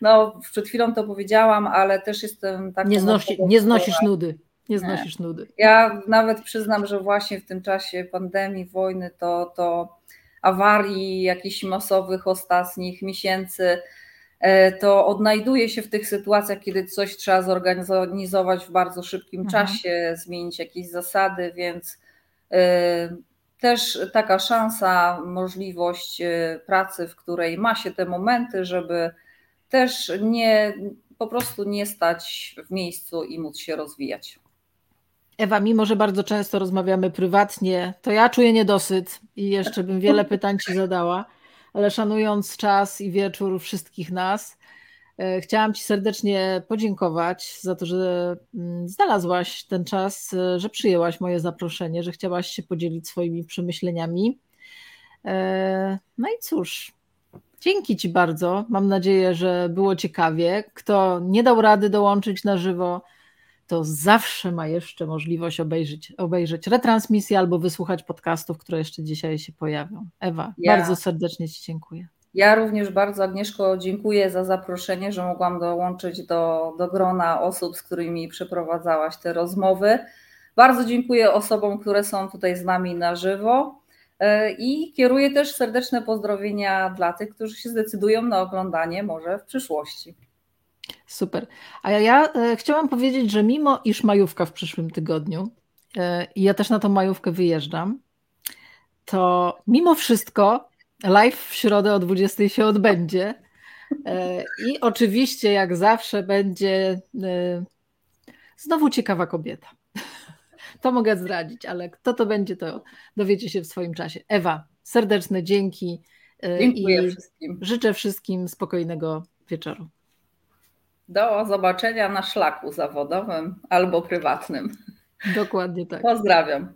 No, przed chwilą to powiedziałam, ale też jestem tak. Nie, znosi, nie znosisz nudy. Nie znosisz nie. nudy. Ja nawet przyznam, że właśnie w tym czasie pandemii, wojny, to, to awarii jakichś masowych ostatnich miesięcy, to odnajduje się w tych sytuacjach, kiedy coś trzeba zorganizować w bardzo szybkim mhm. czasie, zmienić jakieś zasady, więc e, też taka szansa, możliwość e, pracy, w której ma się te momenty, żeby też nie po prostu nie stać w miejscu i móc się rozwijać. Ewa, mimo że bardzo często rozmawiamy prywatnie, to ja czuję niedosyt i jeszcze bym wiele pytań Ci zadała, ale szanując czas i wieczór wszystkich nas, e, chciałam Ci serdecznie podziękować za to, że mm, znalazłaś ten czas, e, że przyjęłaś moje zaproszenie, że chciałaś się podzielić swoimi przemyśleniami. E, no i cóż, dzięki Ci bardzo. Mam nadzieję, że było ciekawie. Kto nie dał rady dołączyć na żywo, to zawsze ma jeszcze możliwość obejrzeć, obejrzeć retransmisję albo wysłuchać podcastów, które jeszcze dzisiaj się pojawią. Ewa, ja. bardzo serdecznie Ci dziękuję. Ja również bardzo, Agnieszko, dziękuję za zaproszenie, że mogłam dołączyć do, do grona osób, z którymi przeprowadzałaś te rozmowy. Bardzo dziękuję osobom, które są tutaj z nami na żywo e, i kieruję też serdeczne pozdrowienia dla tych, którzy się zdecydują na oglądanie może w przyszłości. Super. A ja, ja e, chciałam powiedzieć, że mimo iż majówka w przyszłym tygodniu e, i ja też na tą majówkę wyjeżdżam, to mimo wszystko live w środę o 20 się odbędzie. E, I oczywiście, jak zawsze, będzie znowu ciekawa kobieta. To mogę zdradzić, ale kto to będzie, to dowiecie się w swoim czasie. Ewa, serdeczne dzięki. Dziękuję i wszystkim. Życzę wszystkim spokojnego wieczoru. Do zobaczenia na szlaku zawodowym albo prywatnym. Dokładnie tak. Pozdrawiam.